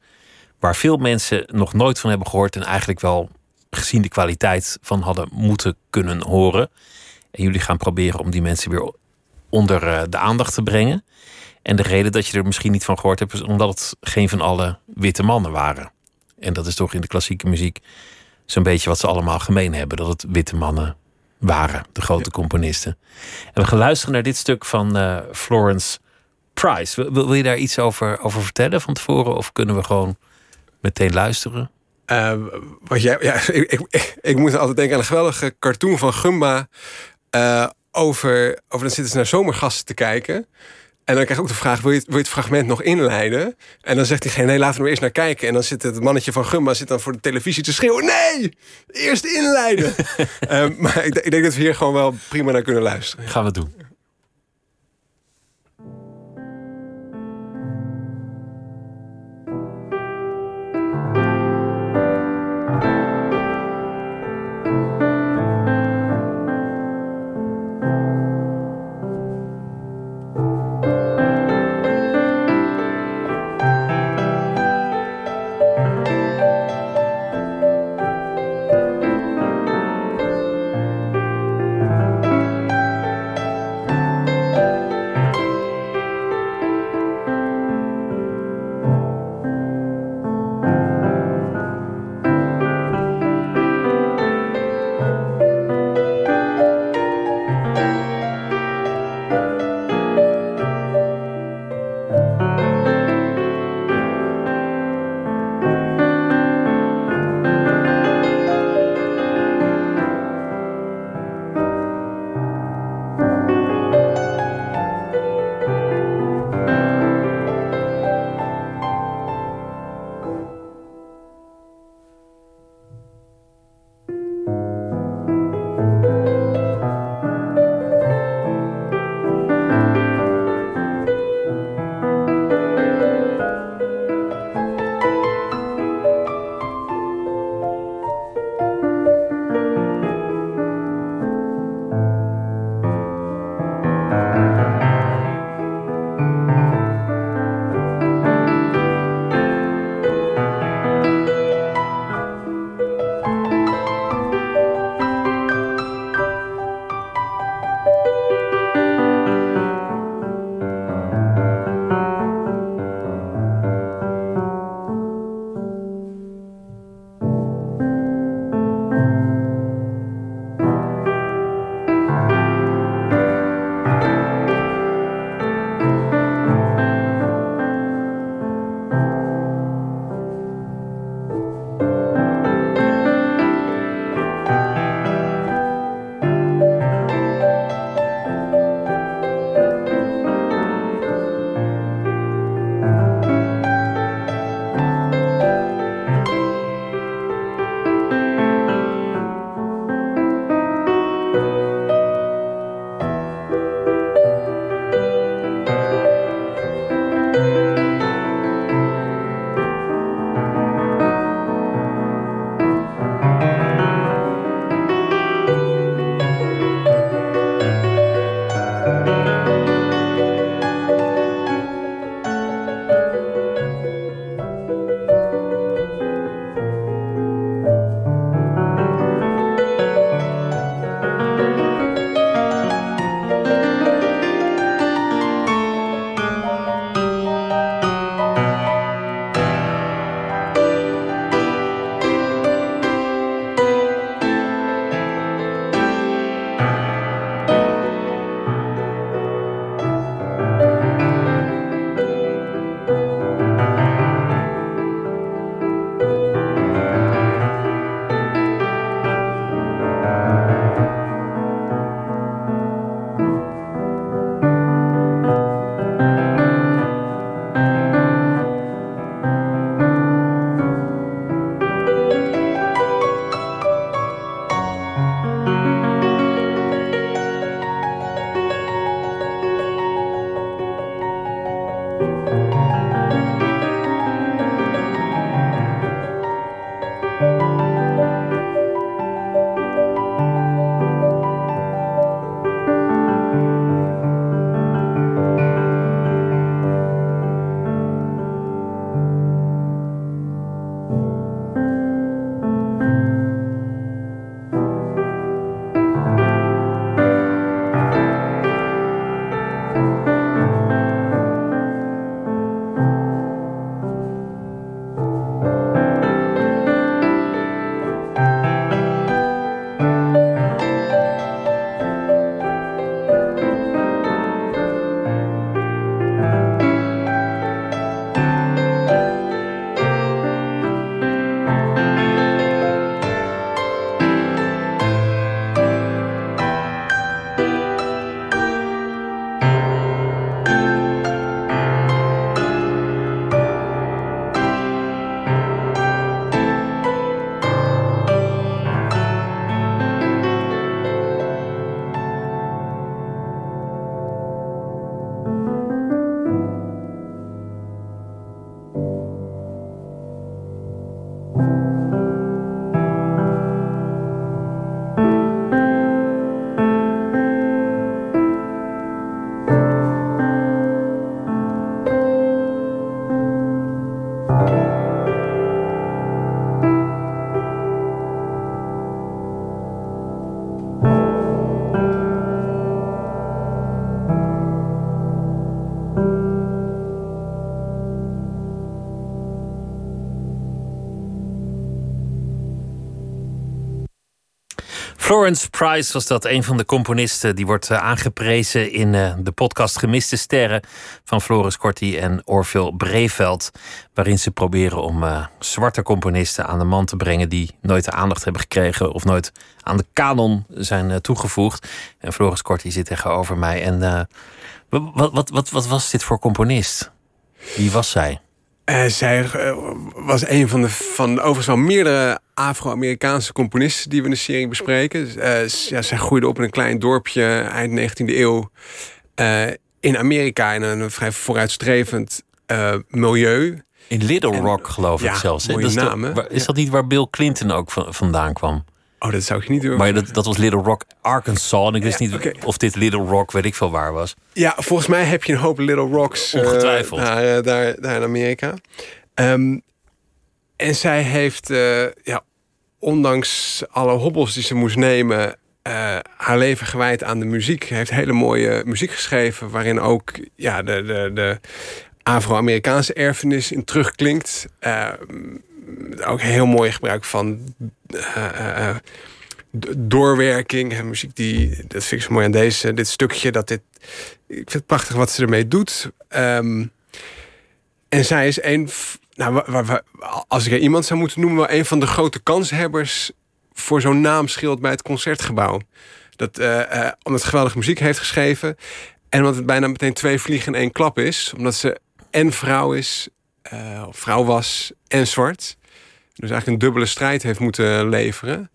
waar veel mensen nog nooit van hebben gehoord en eigenlijk wel gezien de kwaliteit van hadden moeten kunnen horen. En jullie gaan proberen om die mensen weer onder eh, de aandacht te brengen. En de reden dat je er misschien niet van gehoord hebt, is omdat het geen van alle witte mannen waren. En dat is toch in de klassieke muziek zo'n beetje wat ze allemaal gemeen hebben: dat het witte mannen waren, de grote componisten. En we gaan luisteren naar dit stuk van eh, Florence Price. Wil, wil je daar iets over, over vertellen van tevoren? Of kunnen we gewoon meteen luisteren? Eh, wat jij, ja, [LAUGHS] ik, ik, ik moet altijd denken aan een geweldige cartoon van Gumba. eh, over, over dan zitten ze naar zomergasten te kijken. En dan krijg ik ook de vraag: wil je, het, wil je het fragment nog inleiden? En dan zegt diegene: nee, laten we er eerst naar kijken. En dan zit het mannetje van Gumba zit dan voor de televisie te schreeuwen: nee, eerst inleiden. [LAUGHS] Eh, maar ik, ik denk dat we hier gewoon wel prima naar kunnen luisteren. Gaan we doen. Lawrence Price was dat, een van de componisten. Die wordt uh, aangeprezen in uh, de podcast Gemiste Sterren van Floris Corti en Orville Breveld. Waarin ze proberen om uh, zwarte componisten aan de man te brengen die nooit de aandacht hebben gekregen of nooit aan de kanon zijn toegevoegd. En Floris Corti zit tegenover mij. En wat, wat, wat, wat was dit voor componist? Wie was zij? Uh, zij uh, was een van de, van overigens wel meerdere Afro-Amerikaanse componisten die we in de serie bespreken. Uh, ja, zij groeide op in een klein dorpje eind 19e eeuw in Amerika in een vrij vooruitstrevend milieu. In Little Rock, geloof ik zelfs. Mooie dat is, naam, dat, is dat niet waar Bill Clinton ook vandaan kwam? Oh, dat zou ik niet doen. Maar dat, dat was Little Rock, Arkansas. En ik wist Ja, niet of dit Little Rock, weet ik veel waar was. Ja, volgens mij heb je een hoop Little Rocks. eh, Ongetwijfeld. daar, eh, daar, daar in Amerika. Ehm, en zij heeft, eh, ja, ondanks alle hobbels die ze moest nemen, haar leven gewijd aan de muziek. Heeft hele mooie muziek geschreven, waarin ook ja, de, de, de Afro-Amerikaanse erfenis in terugklinkt. Eh, ook heel mooi gebruik van eh, eh, eh, doorwerking en muziek die dat vind ik zo mooi aan deze dit stukje dat dit ik vind het prachtig wat ze ermee doet. Ehm, en zij is een nou wa- wa- wa- als ik er iemand zou moeten noemen wel een van de grote kanshebbers voor zo'n naamschild bij het concertgebouw. Dat eh, eh, omdat geweldige muziek heeft geschreven en omdat het bijna meteen twee vliegen in één klap is omdat ze en vrouw is vrouw was en zwart dus eigenlijk een dubbele strijd heeft moeten leveren.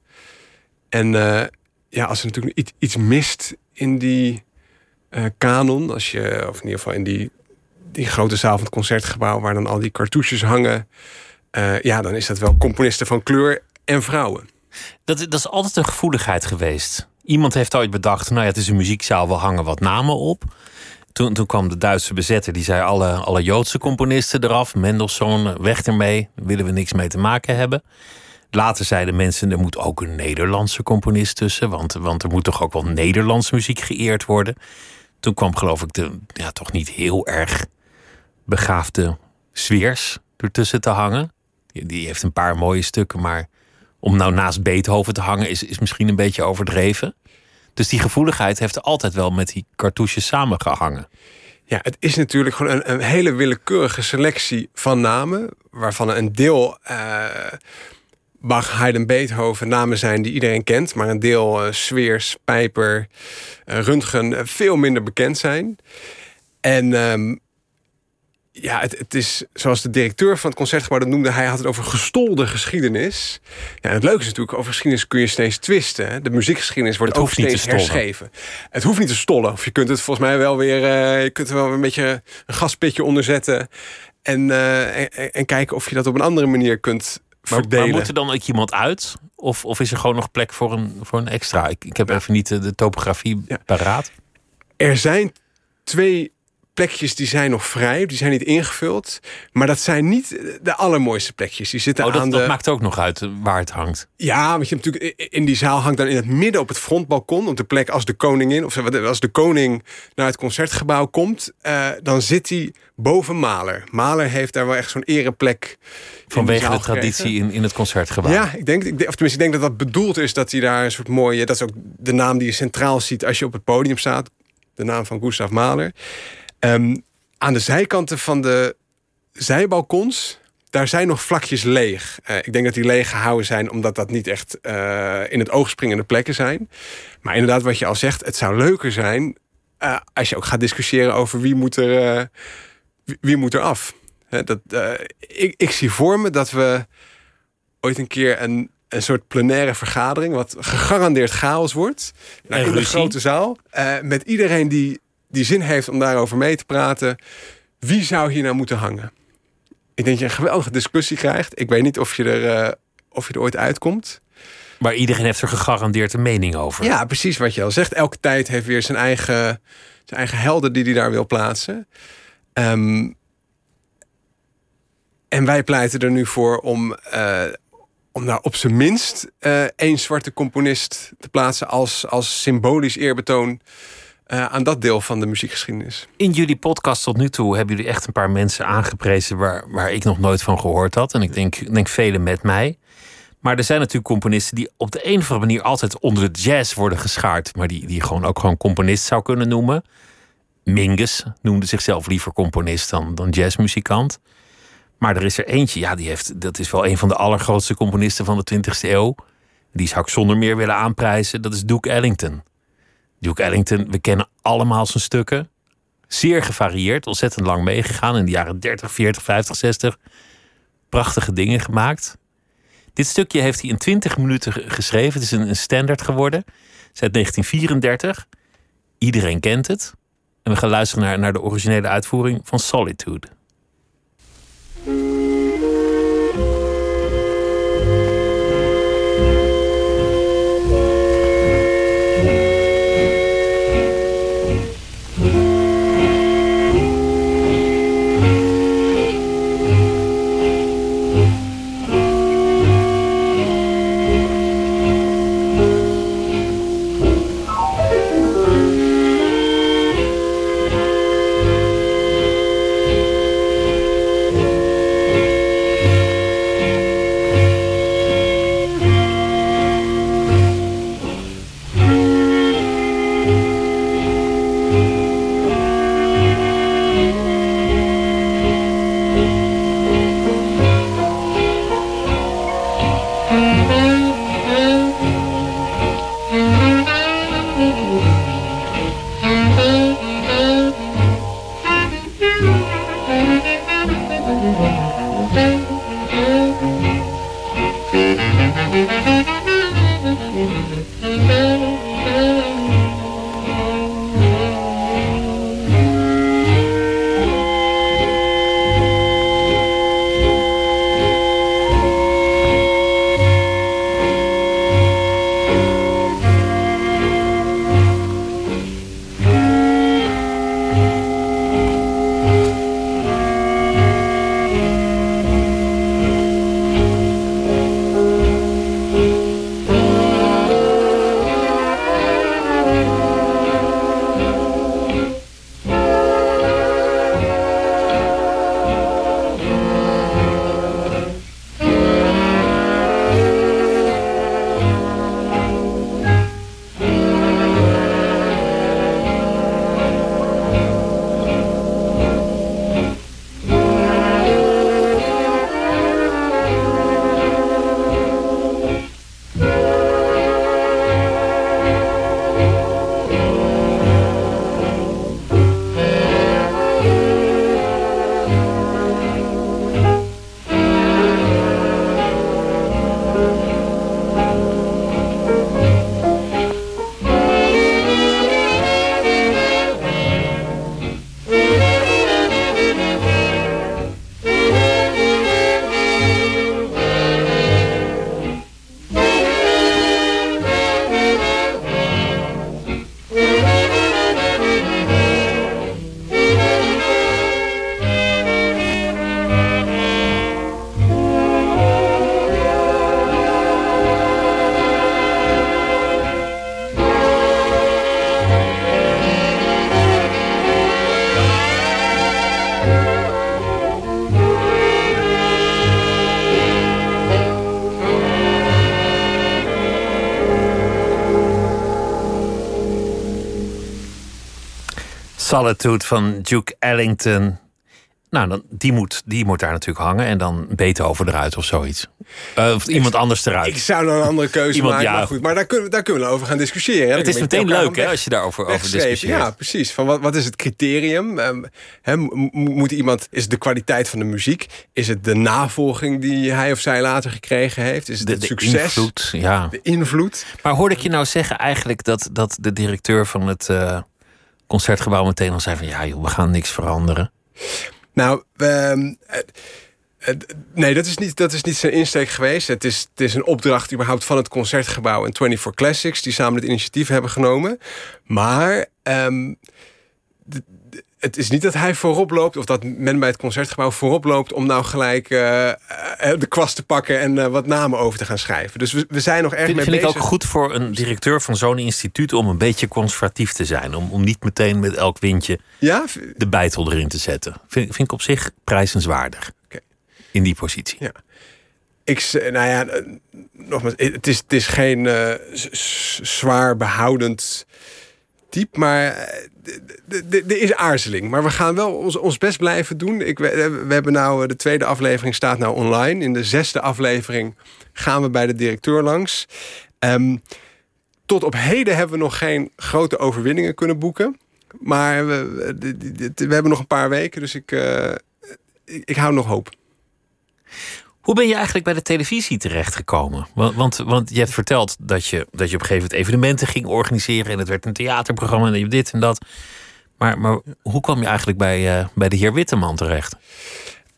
En eh, ja, als er natuurlijk iets, iets mist in die eh, kanon, als je, of in ieder geval in die, die grote zaal van het concertgebouw waar dan al die cartouches hangen, eh, ja, dan is dat wel componisten van kleur en vrouwen. Dat, dat is altijd een gevoeligheid geweest. Iemand heeft ooit bedacht, nou ja, het is een muziekzaal, we hangen wat namen op. Toen, toen kwam de Duitse bezetter, die zei alle, alle Joodse componisten eraf. Mendelssohn, weg ermee, willen we niks mee te maken hebben. Later zeiden mensen, er moet ook een Nederlandse componist tussen. Want, want er moet toch ook wel Nederlandse muziek geëerd worden. Toen kwam geloof ik de ja, toch niet heel erg begaafde Sweers ertussen te hangen. Die, die heeft een paar mooie stukken, maar om nou naast Beethoven te hangen is, is misschien een beetje overdreven. Dus die gevoeligheid heeft altijd wel met die cartouches samengehangen. Ja, het is natuurlijk gewoon een, een hele willekeurige selectie van namen, waarvan een deel eh, Bach, Haydn, Beethoven namen zijn die iedereen kent, maar een deel eh Sweers, Pijper, eh, Röntgen eh, veel minder bekend zijn. En ehm, ja, het, het is zoals de directeur van het concertgebouw dat noemde, hij had het over gestolde geschiedenis. Ja, en het leuke is natuurlijk, over geschiedenis kun je steeds twisten. Hè? De muziekgeschiedenis wordt Het ook hoeft niet te steeds herschreven. Het hoeft niet te stollen. Of je kunt het volgens mij wel weer, eh, je kunt er wel een beetje een gaspitje onder zetten. En, eh, en, en- en kijken of je dat op een andere manier kunt Maar, verdelen. maar moet er dan ook iemand uit? Of, of is er gewoon nog plek voor een, voor een extra? Ik, ik heb even niet de, de topografie Ja. paraat. Er zijn twee plekjes die zijn nog vrij, die zijn niet ingevuld. Maar dat zijn niet de allermooiste plekjes. Die zitten Oh, dat, aan de... dat maakt ook nog uit eh, waar het hangt. Ja, want je hebt natuurlijk in die zaal hangt dan in het midden op het frontbalkon, op de plek als de koningin, of wat- als de koning naar het concertgebouw komt, eh, dan zit hij boven Maler. Maler heeft daar wel echt zo'n ereplek. Vanwege de traditie in, in het concertgebouw. Ja, ik denk, ik denk- of tenminste, ik denk dat dat bedoeld is dat hij daar een soort mooie. Dat is ook de naam die je centraal ziet als je op het podium staat. De naam van Gustav Mahler. Ehm, aan de zijkanten van de zijbalkons, daar zijn nog vlakjes leeg. Eh, ik denk dat die leeg gehouden zijn omdat dat niet echt eh, in het oog springende plekken zijn. Maar inderdaad, wat je al zegt, het zou leuker zijn eh, als je ook gaat discussiëren over wie moet er, wie, wie moet er af. Dat, ik, ik zie voor me dat we ooit een keer een, een soort plenaire vergadering, wat gegarandeerd chaos wordt, nou, in ruzie. grote zaal, met iedereen die, die zin heeft om daarover mee te praten. Wie zou hier nou moeten hangen? Ik denk dat je een geweldige discussie krijgt. Ik weet niet of je er, eh, of je er ooit uitkomt. Maar iedereen heeft er gegarandeerd een mening over. Ja, precies wat je al zegt. Elke tijd heeft weer zijn eigen, zijn eigen helden die hij daar wil plaatsen. Ehm, en wij pleiten er nu voor om, eh, om daar op zijn minst eh, één zwarte componist te plaatsen als, als symbolisch eerbetoon eh, aan dat deel van de muziekgeschiedenis. In jullie podcast tot nu toe hebben jullie echt een paar mensen aangeprezen waar, waar ik nog nooit van gehoord had. En ik denk, denk velen met mij. Maar er zijn natuurlijk componisten die op de een of andere manier altijd onder de jazz worden geschaard. Maar die, die gewoon ook gewoon componist zou kunnen noemen. Mingus noemde zichzelf liever componist dan, dan jazzmuzikant. Maar er is er eentje, ja, die heeft, dat is wel een van de allergrootste componisten van de 20e eeuw. Die zou ik zonder meer willen aanprijzen. Dat is Duke Ellington. Duke Ellington, we kennen allemaal zijn stukken. Zeer gevarieerd, ontzettend lang meegegaan in de jaren 30, 40, 50, 60. Prachtige dingen gemaakt. Dit stukje heeft hij in 20 minuten geschreven. Het is een, een standaard geworden. Het uit 1934. Iedereen kent het. En we gaan luisteren naar, naar de originele uitvoering van Solitude. Thank you. Solitude van Duke Ellington. Nou, dan, die, moet, die moet daar natuurlijk hangen. En dan Beethoven eruit of zoiets. Uh, of iemand anders eruit. Ik zou dan een andere keuze iemand, maken. Ja. Maar, goed, maar daar, kunnen, daar kunnen we over gaan discussiëren. Het is meteen leuk hè, als je daarover over discussieert. Ja, precies. Van wat, wat is het criterium? Um, moet iemand, is het de kwaliteit van de muziek? Is het de navolging die hij of zij later gekregen heeft? Is het de, het succes? De invloed, ja. De invloed. Maar hoorde ik je nou zeggen eigenlijk dat, dat de directeur van het... Uh, concertgebouw meteen al zei van ja joh, we gaan niks veranderen? Nou, um, nee, dat is, niet, dat is niet zijn insteek geweest. Het is, het is een opdracht überhaupt van het Concertgebouw en 24 Classics... die samen het initiatief hebben genomen. Maar um, het is niet dat hij voorop loopt... of dat men bij het Concertgebouw voorop loopt... om nou gelijk uh, de kwast te pakken en uh, wat namen over te gaan schrijven. Dus we, we zijn nog erg vind, mee vind bezig. Vind ik ook goed voor een directeur van zo'n instituut... om een beetje conservatief te zijn. Om, om niet meteen met elk windje ja? de bijtel erin te zetten. Vind, vind ik op zich prijzenswaardig. Okay. In die positie. Ja. Ik, nou ja, eh, nogmaals, het is, het is geen eh, zwaar behoudend type, maar eh, er is aarzeling. Maar we gaan wel ons, ons best blijven doen. Ik, we, we hebben nou, eh, de tweede aflevering staat nou online. In de zesde aflevering gaan we bij de directeur langs. Ehm, tot op heden hebben we nog geen grote overwinningen kunnen boeken. Maar we, we, hebben nog een paar weken, dus ik, eh, ik, ik hou nog hoop. Hoe ben je eigenlijk bij de televisie terechtgekomen? Want, want, want je hebt verteld dat je, dat je op een gegeven moment evenementen ging organiseren. En het werd een theaterprogramma en je dit en dat. Maar, maar hoe kwam je eigenlijk bij, eh, bij de heer Witteman terecht?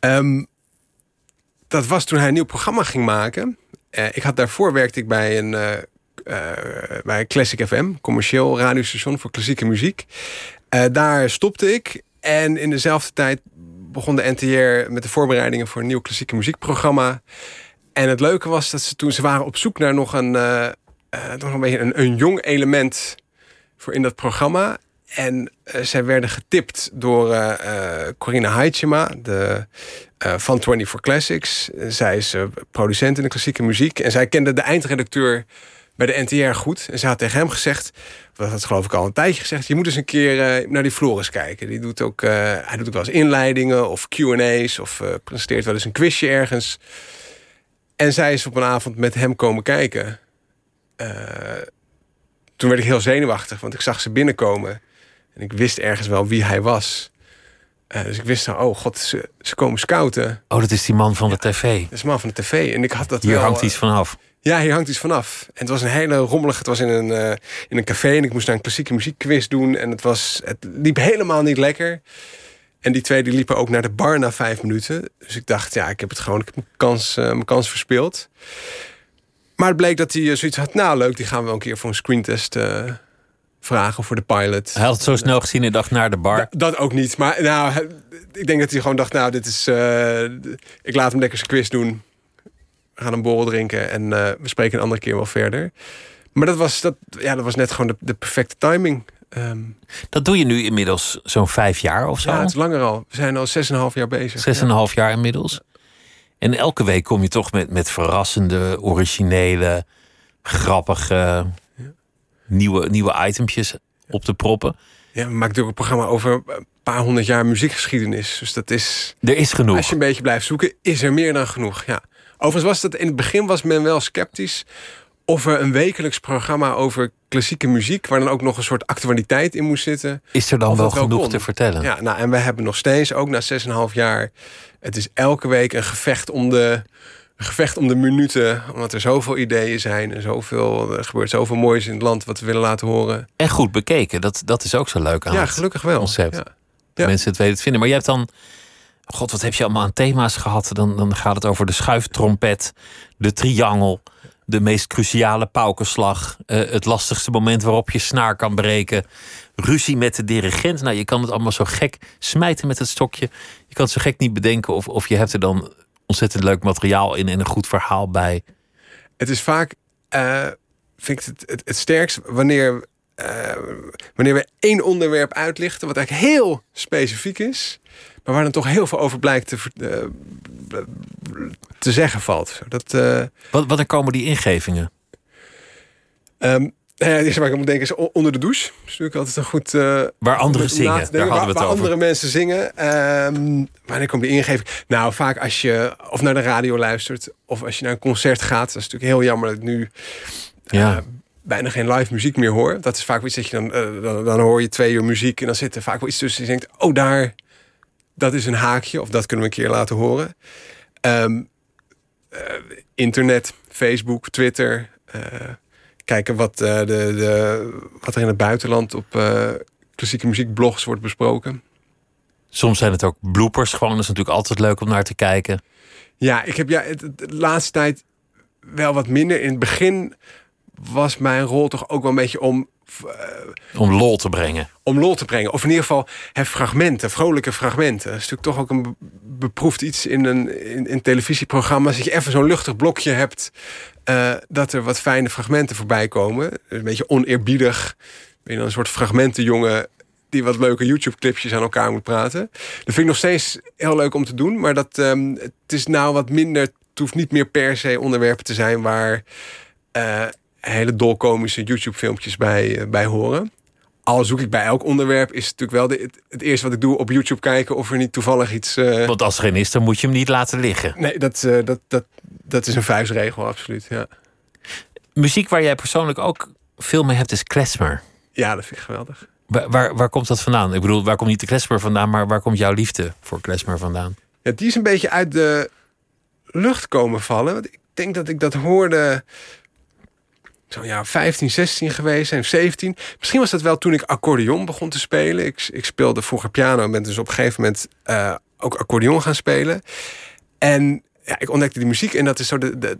Ehm, dat was toen hij een nieuw programma ging maken. Eh, ik had daarvoor werkte ik bij een, eh, bij Classic FM, commercieel radiostation voor klassieke muziek. Daar stopte ik. En in dezelfde tijd begon de NTR met de voorbereidingen voor een nieuw klassieke muziekprogramma. En het leuke was dat ze toen ze waren op zoek naar nog een, eh, nog een beetje een, jong element voor in dat programma. En eh, zij werden getipt door eh eh, Corina Heidsema, de, van 24 Classics. Zij is producent in de klassieke muziek. En zij kende de eindredacteur bij de NTR goed. En ze had tegen hem gezegd, dat had geloof ik al een tijdje gezegd... je moet eens een keer eh, naar die Floris kijken. Die doet ook, eh, hij doet ook wel eens inleidingen of Q&A's... of eh, presenteert wel eens een quizje ergens. En zij is op een avond met hem komen kijken. Toen werd ik heel zenuwachtig, want ik zag ze binnenkomen. En ik wist ergens wel wie hij was. Eh, dus ik wist, nou, oh god, ze, ze komen scouten. Oh, dat is die man van de tv. Dat is een man van de tv. En ik had dat Hier wel, hangt eh, iets vanaf. Ja, hier hangt iets vanaf. En het was een hele rommelige... Het was in een, eh, in een café en ik moest daar een klassieke muziekquiz doen. En het, was, het liep helemaal niet lekker. En die twee die liepen ook naar de bar na vijf minuten. Dus ik dacht, ja, ik heb het gewoon... Ik heb mijn kans, eh, mijn kans verspeeld. Maar het bleek dat hij eh, zoiets had... Nou, leuk, die gaan we wel een keer voor een screentest eh, vragen voor de pilot. Hij had het zo snel gezien en dacht naar de bar. Da- dat ook niet. Maar nou, ik denk dat hij gewoon dacht, nou, dit is. eh, ik laat hem lekker zijn quiz doen. We gaan een borrel drinken en eh, we spreken een andere keer wel verder. Maar dat was, dat, ja, dat was net gewoon de, de perfecte timing. Ehm, Dat doe je nu inmiddels zo'n vijf jaar of zo. ja, het is langer al. We zijn al 6,5 jaar bezig. Zes en een half jaar inmiddels. En elke week kom je toch met, met verrassende, originele, grappige, nieuwe, nieuwe itempjes op te proppen. Ja, we maken natuurlijk een programma over een paar honderd jaar muziekgeschiedenis. Dus dat is. Er is genoeg. Als je een beetje blijft zoeken, is er meer dan genoeg. Ja. Overigens was dat in het begin was men wel sceptisch of er een wekelijks programma over klassieke muziek, waar dan ook nog een soort actualiteit in moest zitten. Is er dan wel genoeg kon. te vertellen? Ja, nou, en we hebben nog steeds, ook na 6,5 jaar, het is elke week een gevecht om de, een gevecht om de minuten. Omdat er zoveel ideeën zijn en zoveel, er gebeurt zoveel moois in het land wat we willen laten horen. En goed bekeken. Dat, dat is ook zo leuk aan ja, gelukkig wel. concept. Ja. Mensen het weten te vinden. Maar je hebt dan... God, wat heb je allemaal aan thema's gehad? Dan, dan gaat het over de schuiftrompet, de triangel... de meest cruciale paukenslag... eh, het lastigste moment waarop je snaar kan breken... ruzie met de dirigent. Nou, je kan het allemaal zo gek smijten met het stokje. Je kan het zo gek niet bedenken... of, of je hebt er dan ontzettend leuk materiaal in... en een goed verhaal bij. Het is vaak, eh, vind ik het, het, het sterkst wanneer, eh, wanneer we één onderwerp uitlichten, wat eigenlijk heel specifiek is, maar waar dan toch heel veel over blijkt te, eh, te zeggen valt. Dat, Wat, wat er komen die ingevingen? ehm, nou ja, het eerste waar ik aan moet denken is onder de douche. Dat is natuurlijk altijd een goed... eh, Waar anderen zingen, denken. daar hadden we het waar over. andere mensen zingen. Ehm, wanneer komt die ingeving? Nou, vaak als je of naar de radio luistert... of als je naar een concert gaat. Dat is natuurlijk heel jammer dat ik nu... Ja. eh, bijna geen live muziek meer hoor. Dat is vaak iets dat je dan, eh, dan... Dan hoor je twee uur muziek en dan zit er vaak wel iets tussen. En je denkt, oh daar... Dat is een haakje. Of dat kunnen we een keer laten horen. Ehm, eh, internet, Facebook, Twitter... kijken wat, eh, de, de, wat er in het buitenland op eh, klassieke muziekblogs wordt besproken. Soms zijn het ook bloopers. Gewoon, dat is natuurlijk altijd leuk om naar te kijken. Ja, ik heb ja, de laatste tijd wel wat minder. In het begin was mijn rol toch ook wel een beetje om, eh, Om lol te brengen. om lol te brengen. Of in ieder geval hè, fragmenten, vrolijke fragmenten. Dat is natuurlijk toch ook een be- beproefd iets in een in, in televisieprogramma's. Dat je even zo'n luchtig blokje hebt. Eh, dat er wat fijne fragmenten voorbij komen. Een beetje oneerbiedig. Ben je dan een soort fragmentenjongen die wat leuke YouTube-clipjes aan elkaar moet praten. Dat vind ik nog steeds heel leuk om te doen. Maar dat, ehm, het is nou wat minder het hoeft niet meer per se onderwerpen te zijn waar uh, hele dolkomische YouTube-filmpjes bij, uh, bij horen. Al zoek ik bij elk onderwerp, is het natuurlijk wel de, het, het, eerste wat ik doe op YouTube kijken of er niet toevallig iets. Uh... Want als er geen is, dan moet je hem niet laten liggen. Nee, dat, dat, dat, dat is een vuistregel, absoluut. Ja. Muziek waar jij persoonlijk ook veel mee hebt, is klezmer. Ja, dat vind ik geweldig. Waar, waar, waar, komt dat vandaan? Ik bedoel, waar komt niet de klezmer vandaan, maar waar komt jouw liefde voor klezmer vandaan? Ja, die is een beetje uit de lucht komen vallen. Want ik denk dat ik dat hoorde zo'n jaar 15, 16 geweest zijn, 17. Misschien was dat wel toen ik accordeon begon te spelen. Ik, ik speelde vroeger piano en ben dus op een gegeven moment uh, ook accordeon gaan spelen. En ja, ik ontdekte die muziek en dat is zo de, de,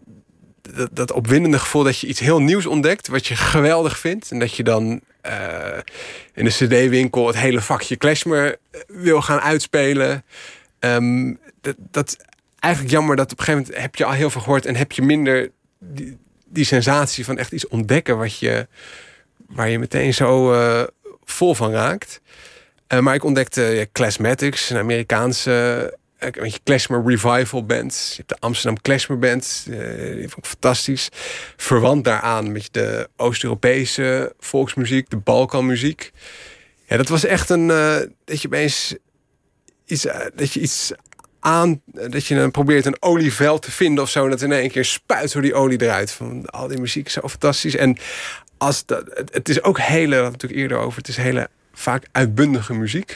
dat, dat opwindende gevoel dat je iets heel nieuws ontdekt, wat je geweldig vindt. En dat je dan uh, in de CD-winkel het hele vakje klezmer wil gaan uitspelen. Um, dat, dat eigenlijk jammer dat op een gegeven moment heb je al heel veel gehoord en heb je minder die, die sensatie van echt iets ontdekken wat je, waar je meteen zo uh, vol van raakt. Uh, maar ik ontdekte ja, een Amerikaanse uh, je Klezmer Revival Band. Je hebt de Amsterdam Klezmer Band. die vond ik fantastisch. Verwant daaraan met de Oost-Europese volksmuziek, de Balkanmuziek. Ja, dat was echt een... dat je opeens iets, dat je iets aan dat je dan probeert een olieveld te vinden of zo. En dat in één keer spuit zo die olie eruit. Van al die muziek is zo fantastisch. En als dat, het is ook hele, natuurlijk eerder over, het is hele vaak uitbundige muziek.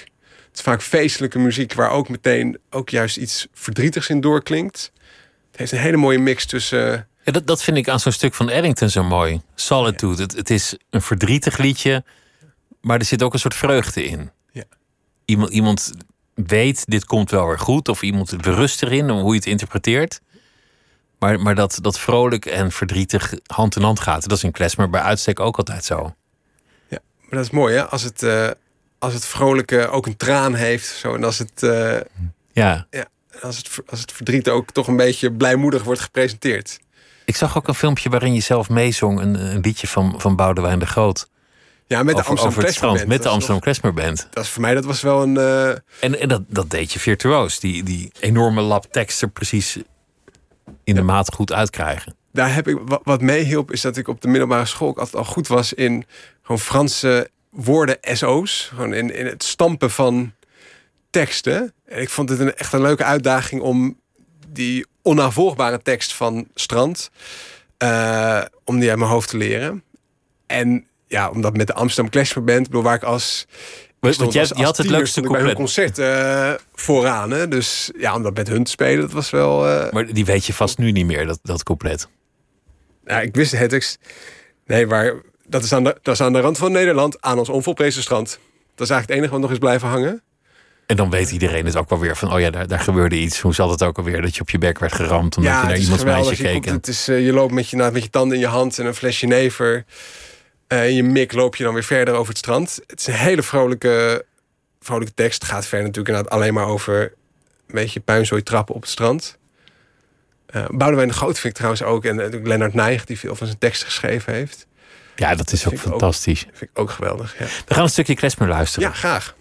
Het is vaak feestelijke muziek waar ook meteen ook juist iets verdrietigs in doorklinkt. Het heeft een hele mooie mix tussen. Ja, dat, dat vind ik aan zo'n stuk van Eddington zo mooi. Solitude. Ja. Het, het is een verdrietig liedje, maar er zit ook een soort vreugde in. Ja. Iemand, iemand weet, dit komt wel weer goed. Of iemand berust erin, hoe je het interpreteert. Maar, maar dat, dat vrolijk en verdrietig hand in hand gaat. Dat is in Klesmer bij uitstek ook altijd zo. Ja, maar dat is mooi hè. Als het, uh, als het vrolijke ook een traan heeft. Zo, en als het, uh, ja. Ja, als, het, als het verdriet ook toch een beetje blijmoedig wordt gepresenteerd. Ik zag ook een filmpje waarin je zelf meezong. Een, een liedje van, van Boudewijn de Groot. Ja, met de over, over het strand, met de Amsterdam Klesmer Band. Dat is voor mij dat was wel een. Uh... En, en dat, dat deed je virtuoos. Die, die enorme lap teksten precies in de maat goed uitkrijgen. Daar heb ik wat, wat meehielp, is dat ik op de middelbare school altijd al goed was in gewoon Franse woorden SO's. Gewoon in, in het stampen van teksten. En ik vond het een, echt een leuke uitdaging om die onnavolgbare tekst van Strand. Uh, om die uit mijn hoofd te leren. En ja, omdat met de Amsterdam Clash Band, bedoel, waar ik als want je, als, als had het leukste bij hun concert uh, vooraan. Hè? Dus ja, om dat met hun te spelen, dat was wel... Uh... Maar die weet je vast nu niet meer, dat, dat couplet. Ja, ik wist het tekst. Nee, maar dat is, aan de, dat is aan de rand van Nederland, aan ons onvolprezen strand. Dat is eigenlijk het enige wat nog is blijven hangen. En dan weet iedereen het ook wel weer van, oh ja, daar, daar gebeurde iets. Hoe zat het ook alweer dat je op je bek werd geramd omdat ja, je naar iemands meisje keek? Je, komt, het is, uh, je loopt met je, met je tanden in je hand en een flesje never. Uh, in je mik loop je dan weer verder over het strand. Het is een hele vrolijke, vrolijke tekst. Het gaat verder natuurlijk inderdaad alleen maar over een beetje puinzooi trappen op het strand. Uh, Boudewijn de Groot vind ik trouwens ook. En uh, Lennart Nijg, die veel van zijn teksten geschreven heeft. Ja, dat is ook fantastisch. Ook, vind ik ook geweldig. Ja. We gaan een stukje Klesmer luisteren. Ja, graag.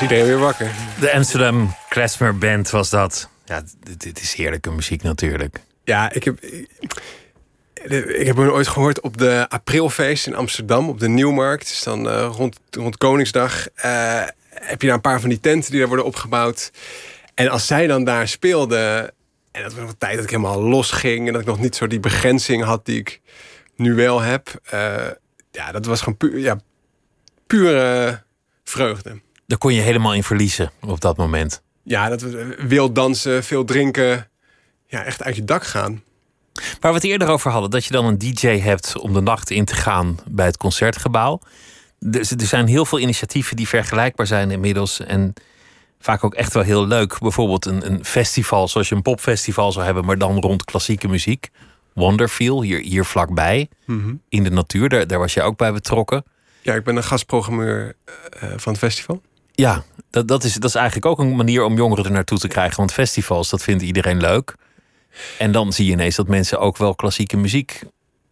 Was iedereen weer wakker. De Amsterdam Klezmer Band was dat. Ja, dit, dit is heerlijke muziek natuurlijk. Ja, ik heb, ik heb hem ooit gehoord op de Aprilfeest in Amsterdam, op de Nieuwmarkt. Dus dan uh, rond, rond Koningsdag uh, heb je daar een paar van die tenten die daar worden opgebouwd. En als zij dan daar speelden, en dat was een tijd dat ik helemaal los ging en dat ik nog niet zo die begrenzing had die ik nu wel heb. Uh, ja, dat was gewoon puur, ja, pure vreugde. Daar kon je helemaal in verliezen op dat moment. Ja, dat we wild dansen, veel drinken. Ja, echt uit je dak gaan. Waar we het eerder over hadden, dat je dan een DJ hebt om de nacht in te gaan bij het concertgebouw. Er, er zijn heel veel initiatieven die vergelijkbaar zijn inmiddels. En vaak ook echt wel heel leuk. Bijvoorbeeld een, een festival zoals je een popfestival zou hebben, maar dan rond klassieke muziek. Wonderfeel, hier, hier vlakbij, Mhm. in de natuur. Daar, daar was je ook bij betrokken. Ja, ik ben een gastprogrammeur eh, van het festival. Ja, dat, dat, is, dat is eigenlijk ook een manier om jongeren er naartoe te krijgen. Want festivals, dat vindt iedereen leuk. En dan zie je ineens dat mensen ook wel klassieke muziek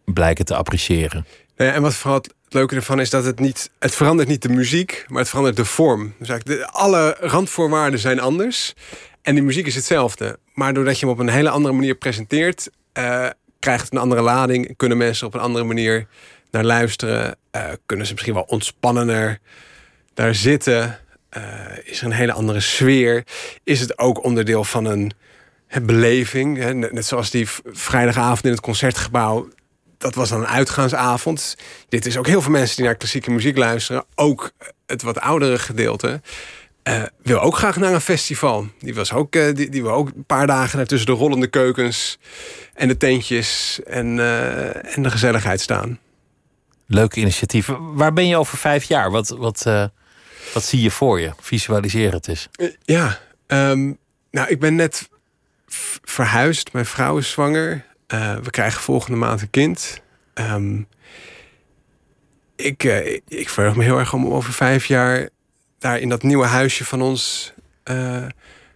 blijken te appreciëren. Nee, en wat vooral het leuke ervan is dat het niet... Het verandert niet de muziek, maar het verandert de vorm. Dus eigenlijk de, alle randvoorwaarden zijn anders. En die muziek is hetzelfde. Maar doordat je hem op een hele andere manier presenteert... Uh, krijgt het een andere lading. Kunnen mensen op een andere manier naar luisteren. Uh, kunnen ze misschien wel ontspannender daar zitten. Uh, is er een hele andere sfeer. Is het ook onderdeel van een beleving. Hè? Net zoals die vrijdagavond in het concertgebouw. Dat was dan een uitgaansavond. Dit is ook heel veel mensen die naar klassieke muziek luisteren. Ook het wat oudere gedeelte. Uh, wil ook graag naar een festival. Die was ook, die, die wil ook een paar dagen tussen de rollende keukens en de tentjes en, en de gezelligheid staan. Leuk initiatief. Waar ben je over vijf jaar? Wat, wat, wat zie je voor je? Visualiseer het eens. Ja, um, nou, ik ben net verhuisd. Mijn vrouw is zwanger. we krijgen volgende maand een kind. Um, ik, ik verheug me heel erg om over vijf jaar daar in dat nieuwe huisje van ons uh,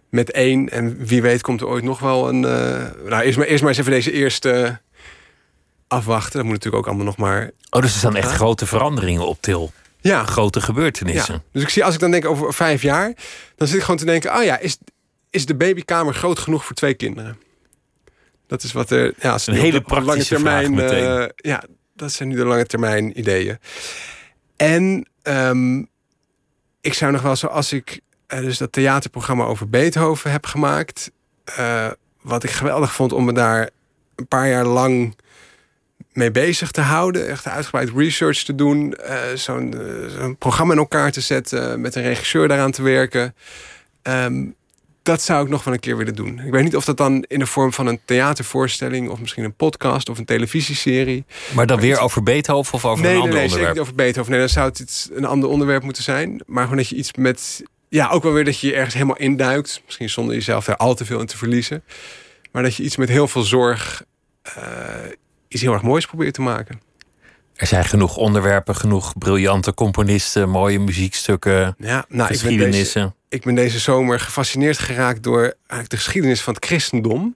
met één. En wie weet komt er ooit nog wel een... Uh, nou, eerst maar, eerst maar eens even deze eerste afwachten. Dat moet natuurlijk ook allemaal nog maar... Oh, dus er staan echt grote veranderingen op til. Ja. Grote gebeurtenissen. Ja. Dus ik zie, als ik dan denk over vijf jaar... dan zit ik gewoon te denken... oh ja, is, is de babykamer groot genoeg voor twee kinderen? Dat is wat er... Ja, een hele praktische lange termijn, vraag uh, ja, dat zijn nu de lange termijn ideeën. En... Um, ik zou nog wel zoals ik uh, dus dat theaterprogramma over Beethoven heb gemaakt. Uh, wat ik geweldig vond om me daar een paar jaar lang mee bezig te houden. Echt uitgebreid research te doen. Uh, Zo'n zo programma in elkaar te zetten. Met een regisseur daaraan te werken. Um, dat zou ik nog wel een keer willen doen. Ik weet niet of dat dan in de vorm van een theatervoorstelling... of misschien een podcast of een televisieserie. Maar dan weer over Beethoven of over nee, een ander nee, nee, onderwerp? Nee, over Beethoven. Nee, dan zou het iets, een ander onderwerp moeten zijn. Maar gewoon dat je iets met... Ja, ook wel weer dat je je ergens helemaal induikt. Misschien zonder jezelf daar al te veel in te verliezen. Maar dat je iets met heel veel zorg... Uh, iets heel erg moois probeert te maken. Er zijn genoeg onderwerpen, genoeg briljante componisten... mooie muziekstukken, ja, nou, geschiedenissen. Ik ben, deze, ik ben deze zomer gefascineerd geraakt... door eigenlijk de geschiedenis van het christendom.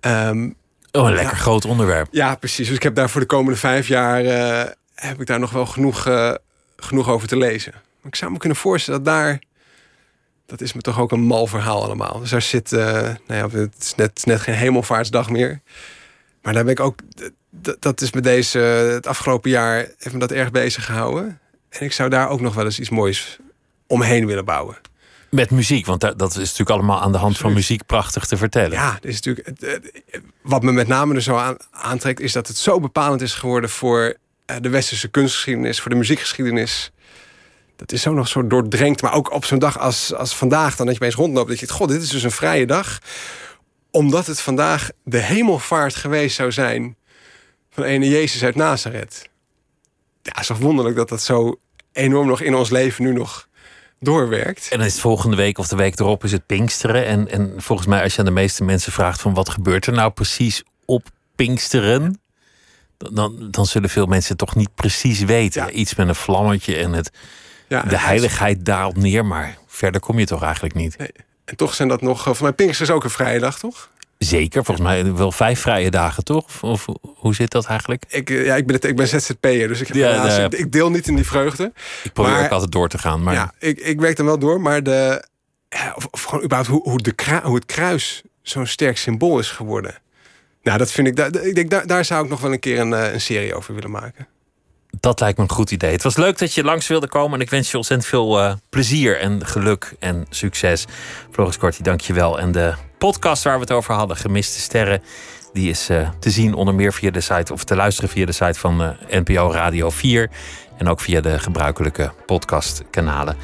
Um, oh, een lekker ja, groot onderwerp. Ja, precies. Dus ik heb daar voor de komende vijf jaar... Uh, heb ik daar nog wel genoeg, uh, genoeg over te lezen. Maar ik zou me kunnen voorstellen dat daar... Dat is me toch ook een mal verhaal allemaal. Dus daar zit... Uh, nou ja, het is net, net geen hemelvaartsdag meer. Maar daar ben ik ook... Dat is met deze... Het afgelopen jaar heeft me dat erg bezig gehouden. En ik zou daar ook nog wel eens iets moois omheen willen bouwen. Met muziek, want dat is natuurlijk allemaal aan de hand van muziek prachtig te vertellen. Ja, is natuurlijk, wat me met name er zo aan, aantrekt, is dat het zo bepalend is geworden voor de westerse kunstgeschiedenis, voor de muziekgeschiedenis. Dat is zo nog zo doordrenkt. Maar ook op zo'n dag als, als vandaag, dan dat je eens rondloopt, dat je het, god, dit is dus een vrije dag. Omdat het vandaag de hemelvaart geweest zou zijn van ene Jezus uit Nazareth. Ja, het is toch wonderlijk dat dat zo enorm nog in ons leven nu nog doorwerkt. En dan is volgende week of de week erop is het Pinksteren. En, en volgens mij, als je aan de meeste mensen vraagt van wat gebeurt er nou precies op Pinksteren, dan, dan zullen veel mensen toch niet precies weten. Ja. Iets met een vlammetje en het, Ja, de heiligheid daalt neer, maar verder kom je toch eigenlijk niet. Nee. En toch zijn dat nog... Van mijn Pinkster is ook een vrije dag, toch? Zeker, volgens mij wel vijf vrije dagen, toch? Of, of hoe zit dat eigenlijk? Ik, eh, ja, ik ben, het, ik ben ZZP'er, dus ik, heb Ja, helaas- ja. ik, ik deel niet in die vreugde. Ik probeer Maar- ook altijd door te gaan. Maar Ja, ik, ik werk dan wel door, maar de, ja, of, of gewoon überhaupt hoe, hoe, de hoe het kruis zo'n sterk symbool is geworden. Nou, dat vind ik, daar, ik denk, daar, daar zou ik nog wel een keer een, eh, een serie over willen maken. Dat lijkt me een goed idee. Het was leuk dat je langs wilde komen. En ik wens je ontzettend veel eh, plezier en geluk en succes. Floris Korti, dank je wel. En de podcast waar we het over hadden, Gemiste Sterren... die is eh, te zien onder meer via de site... of te luisteren via de site van eh, NPO Radio 4... en ook via de gebruikelijke podcastkanalen.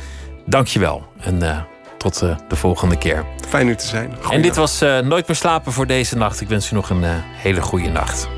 Dank je wel en tot de volgende keer. Fijn u te zijn. En dit was Nooit meer slapen voor deze nacht. Ik wens u nog een hele goede nacht.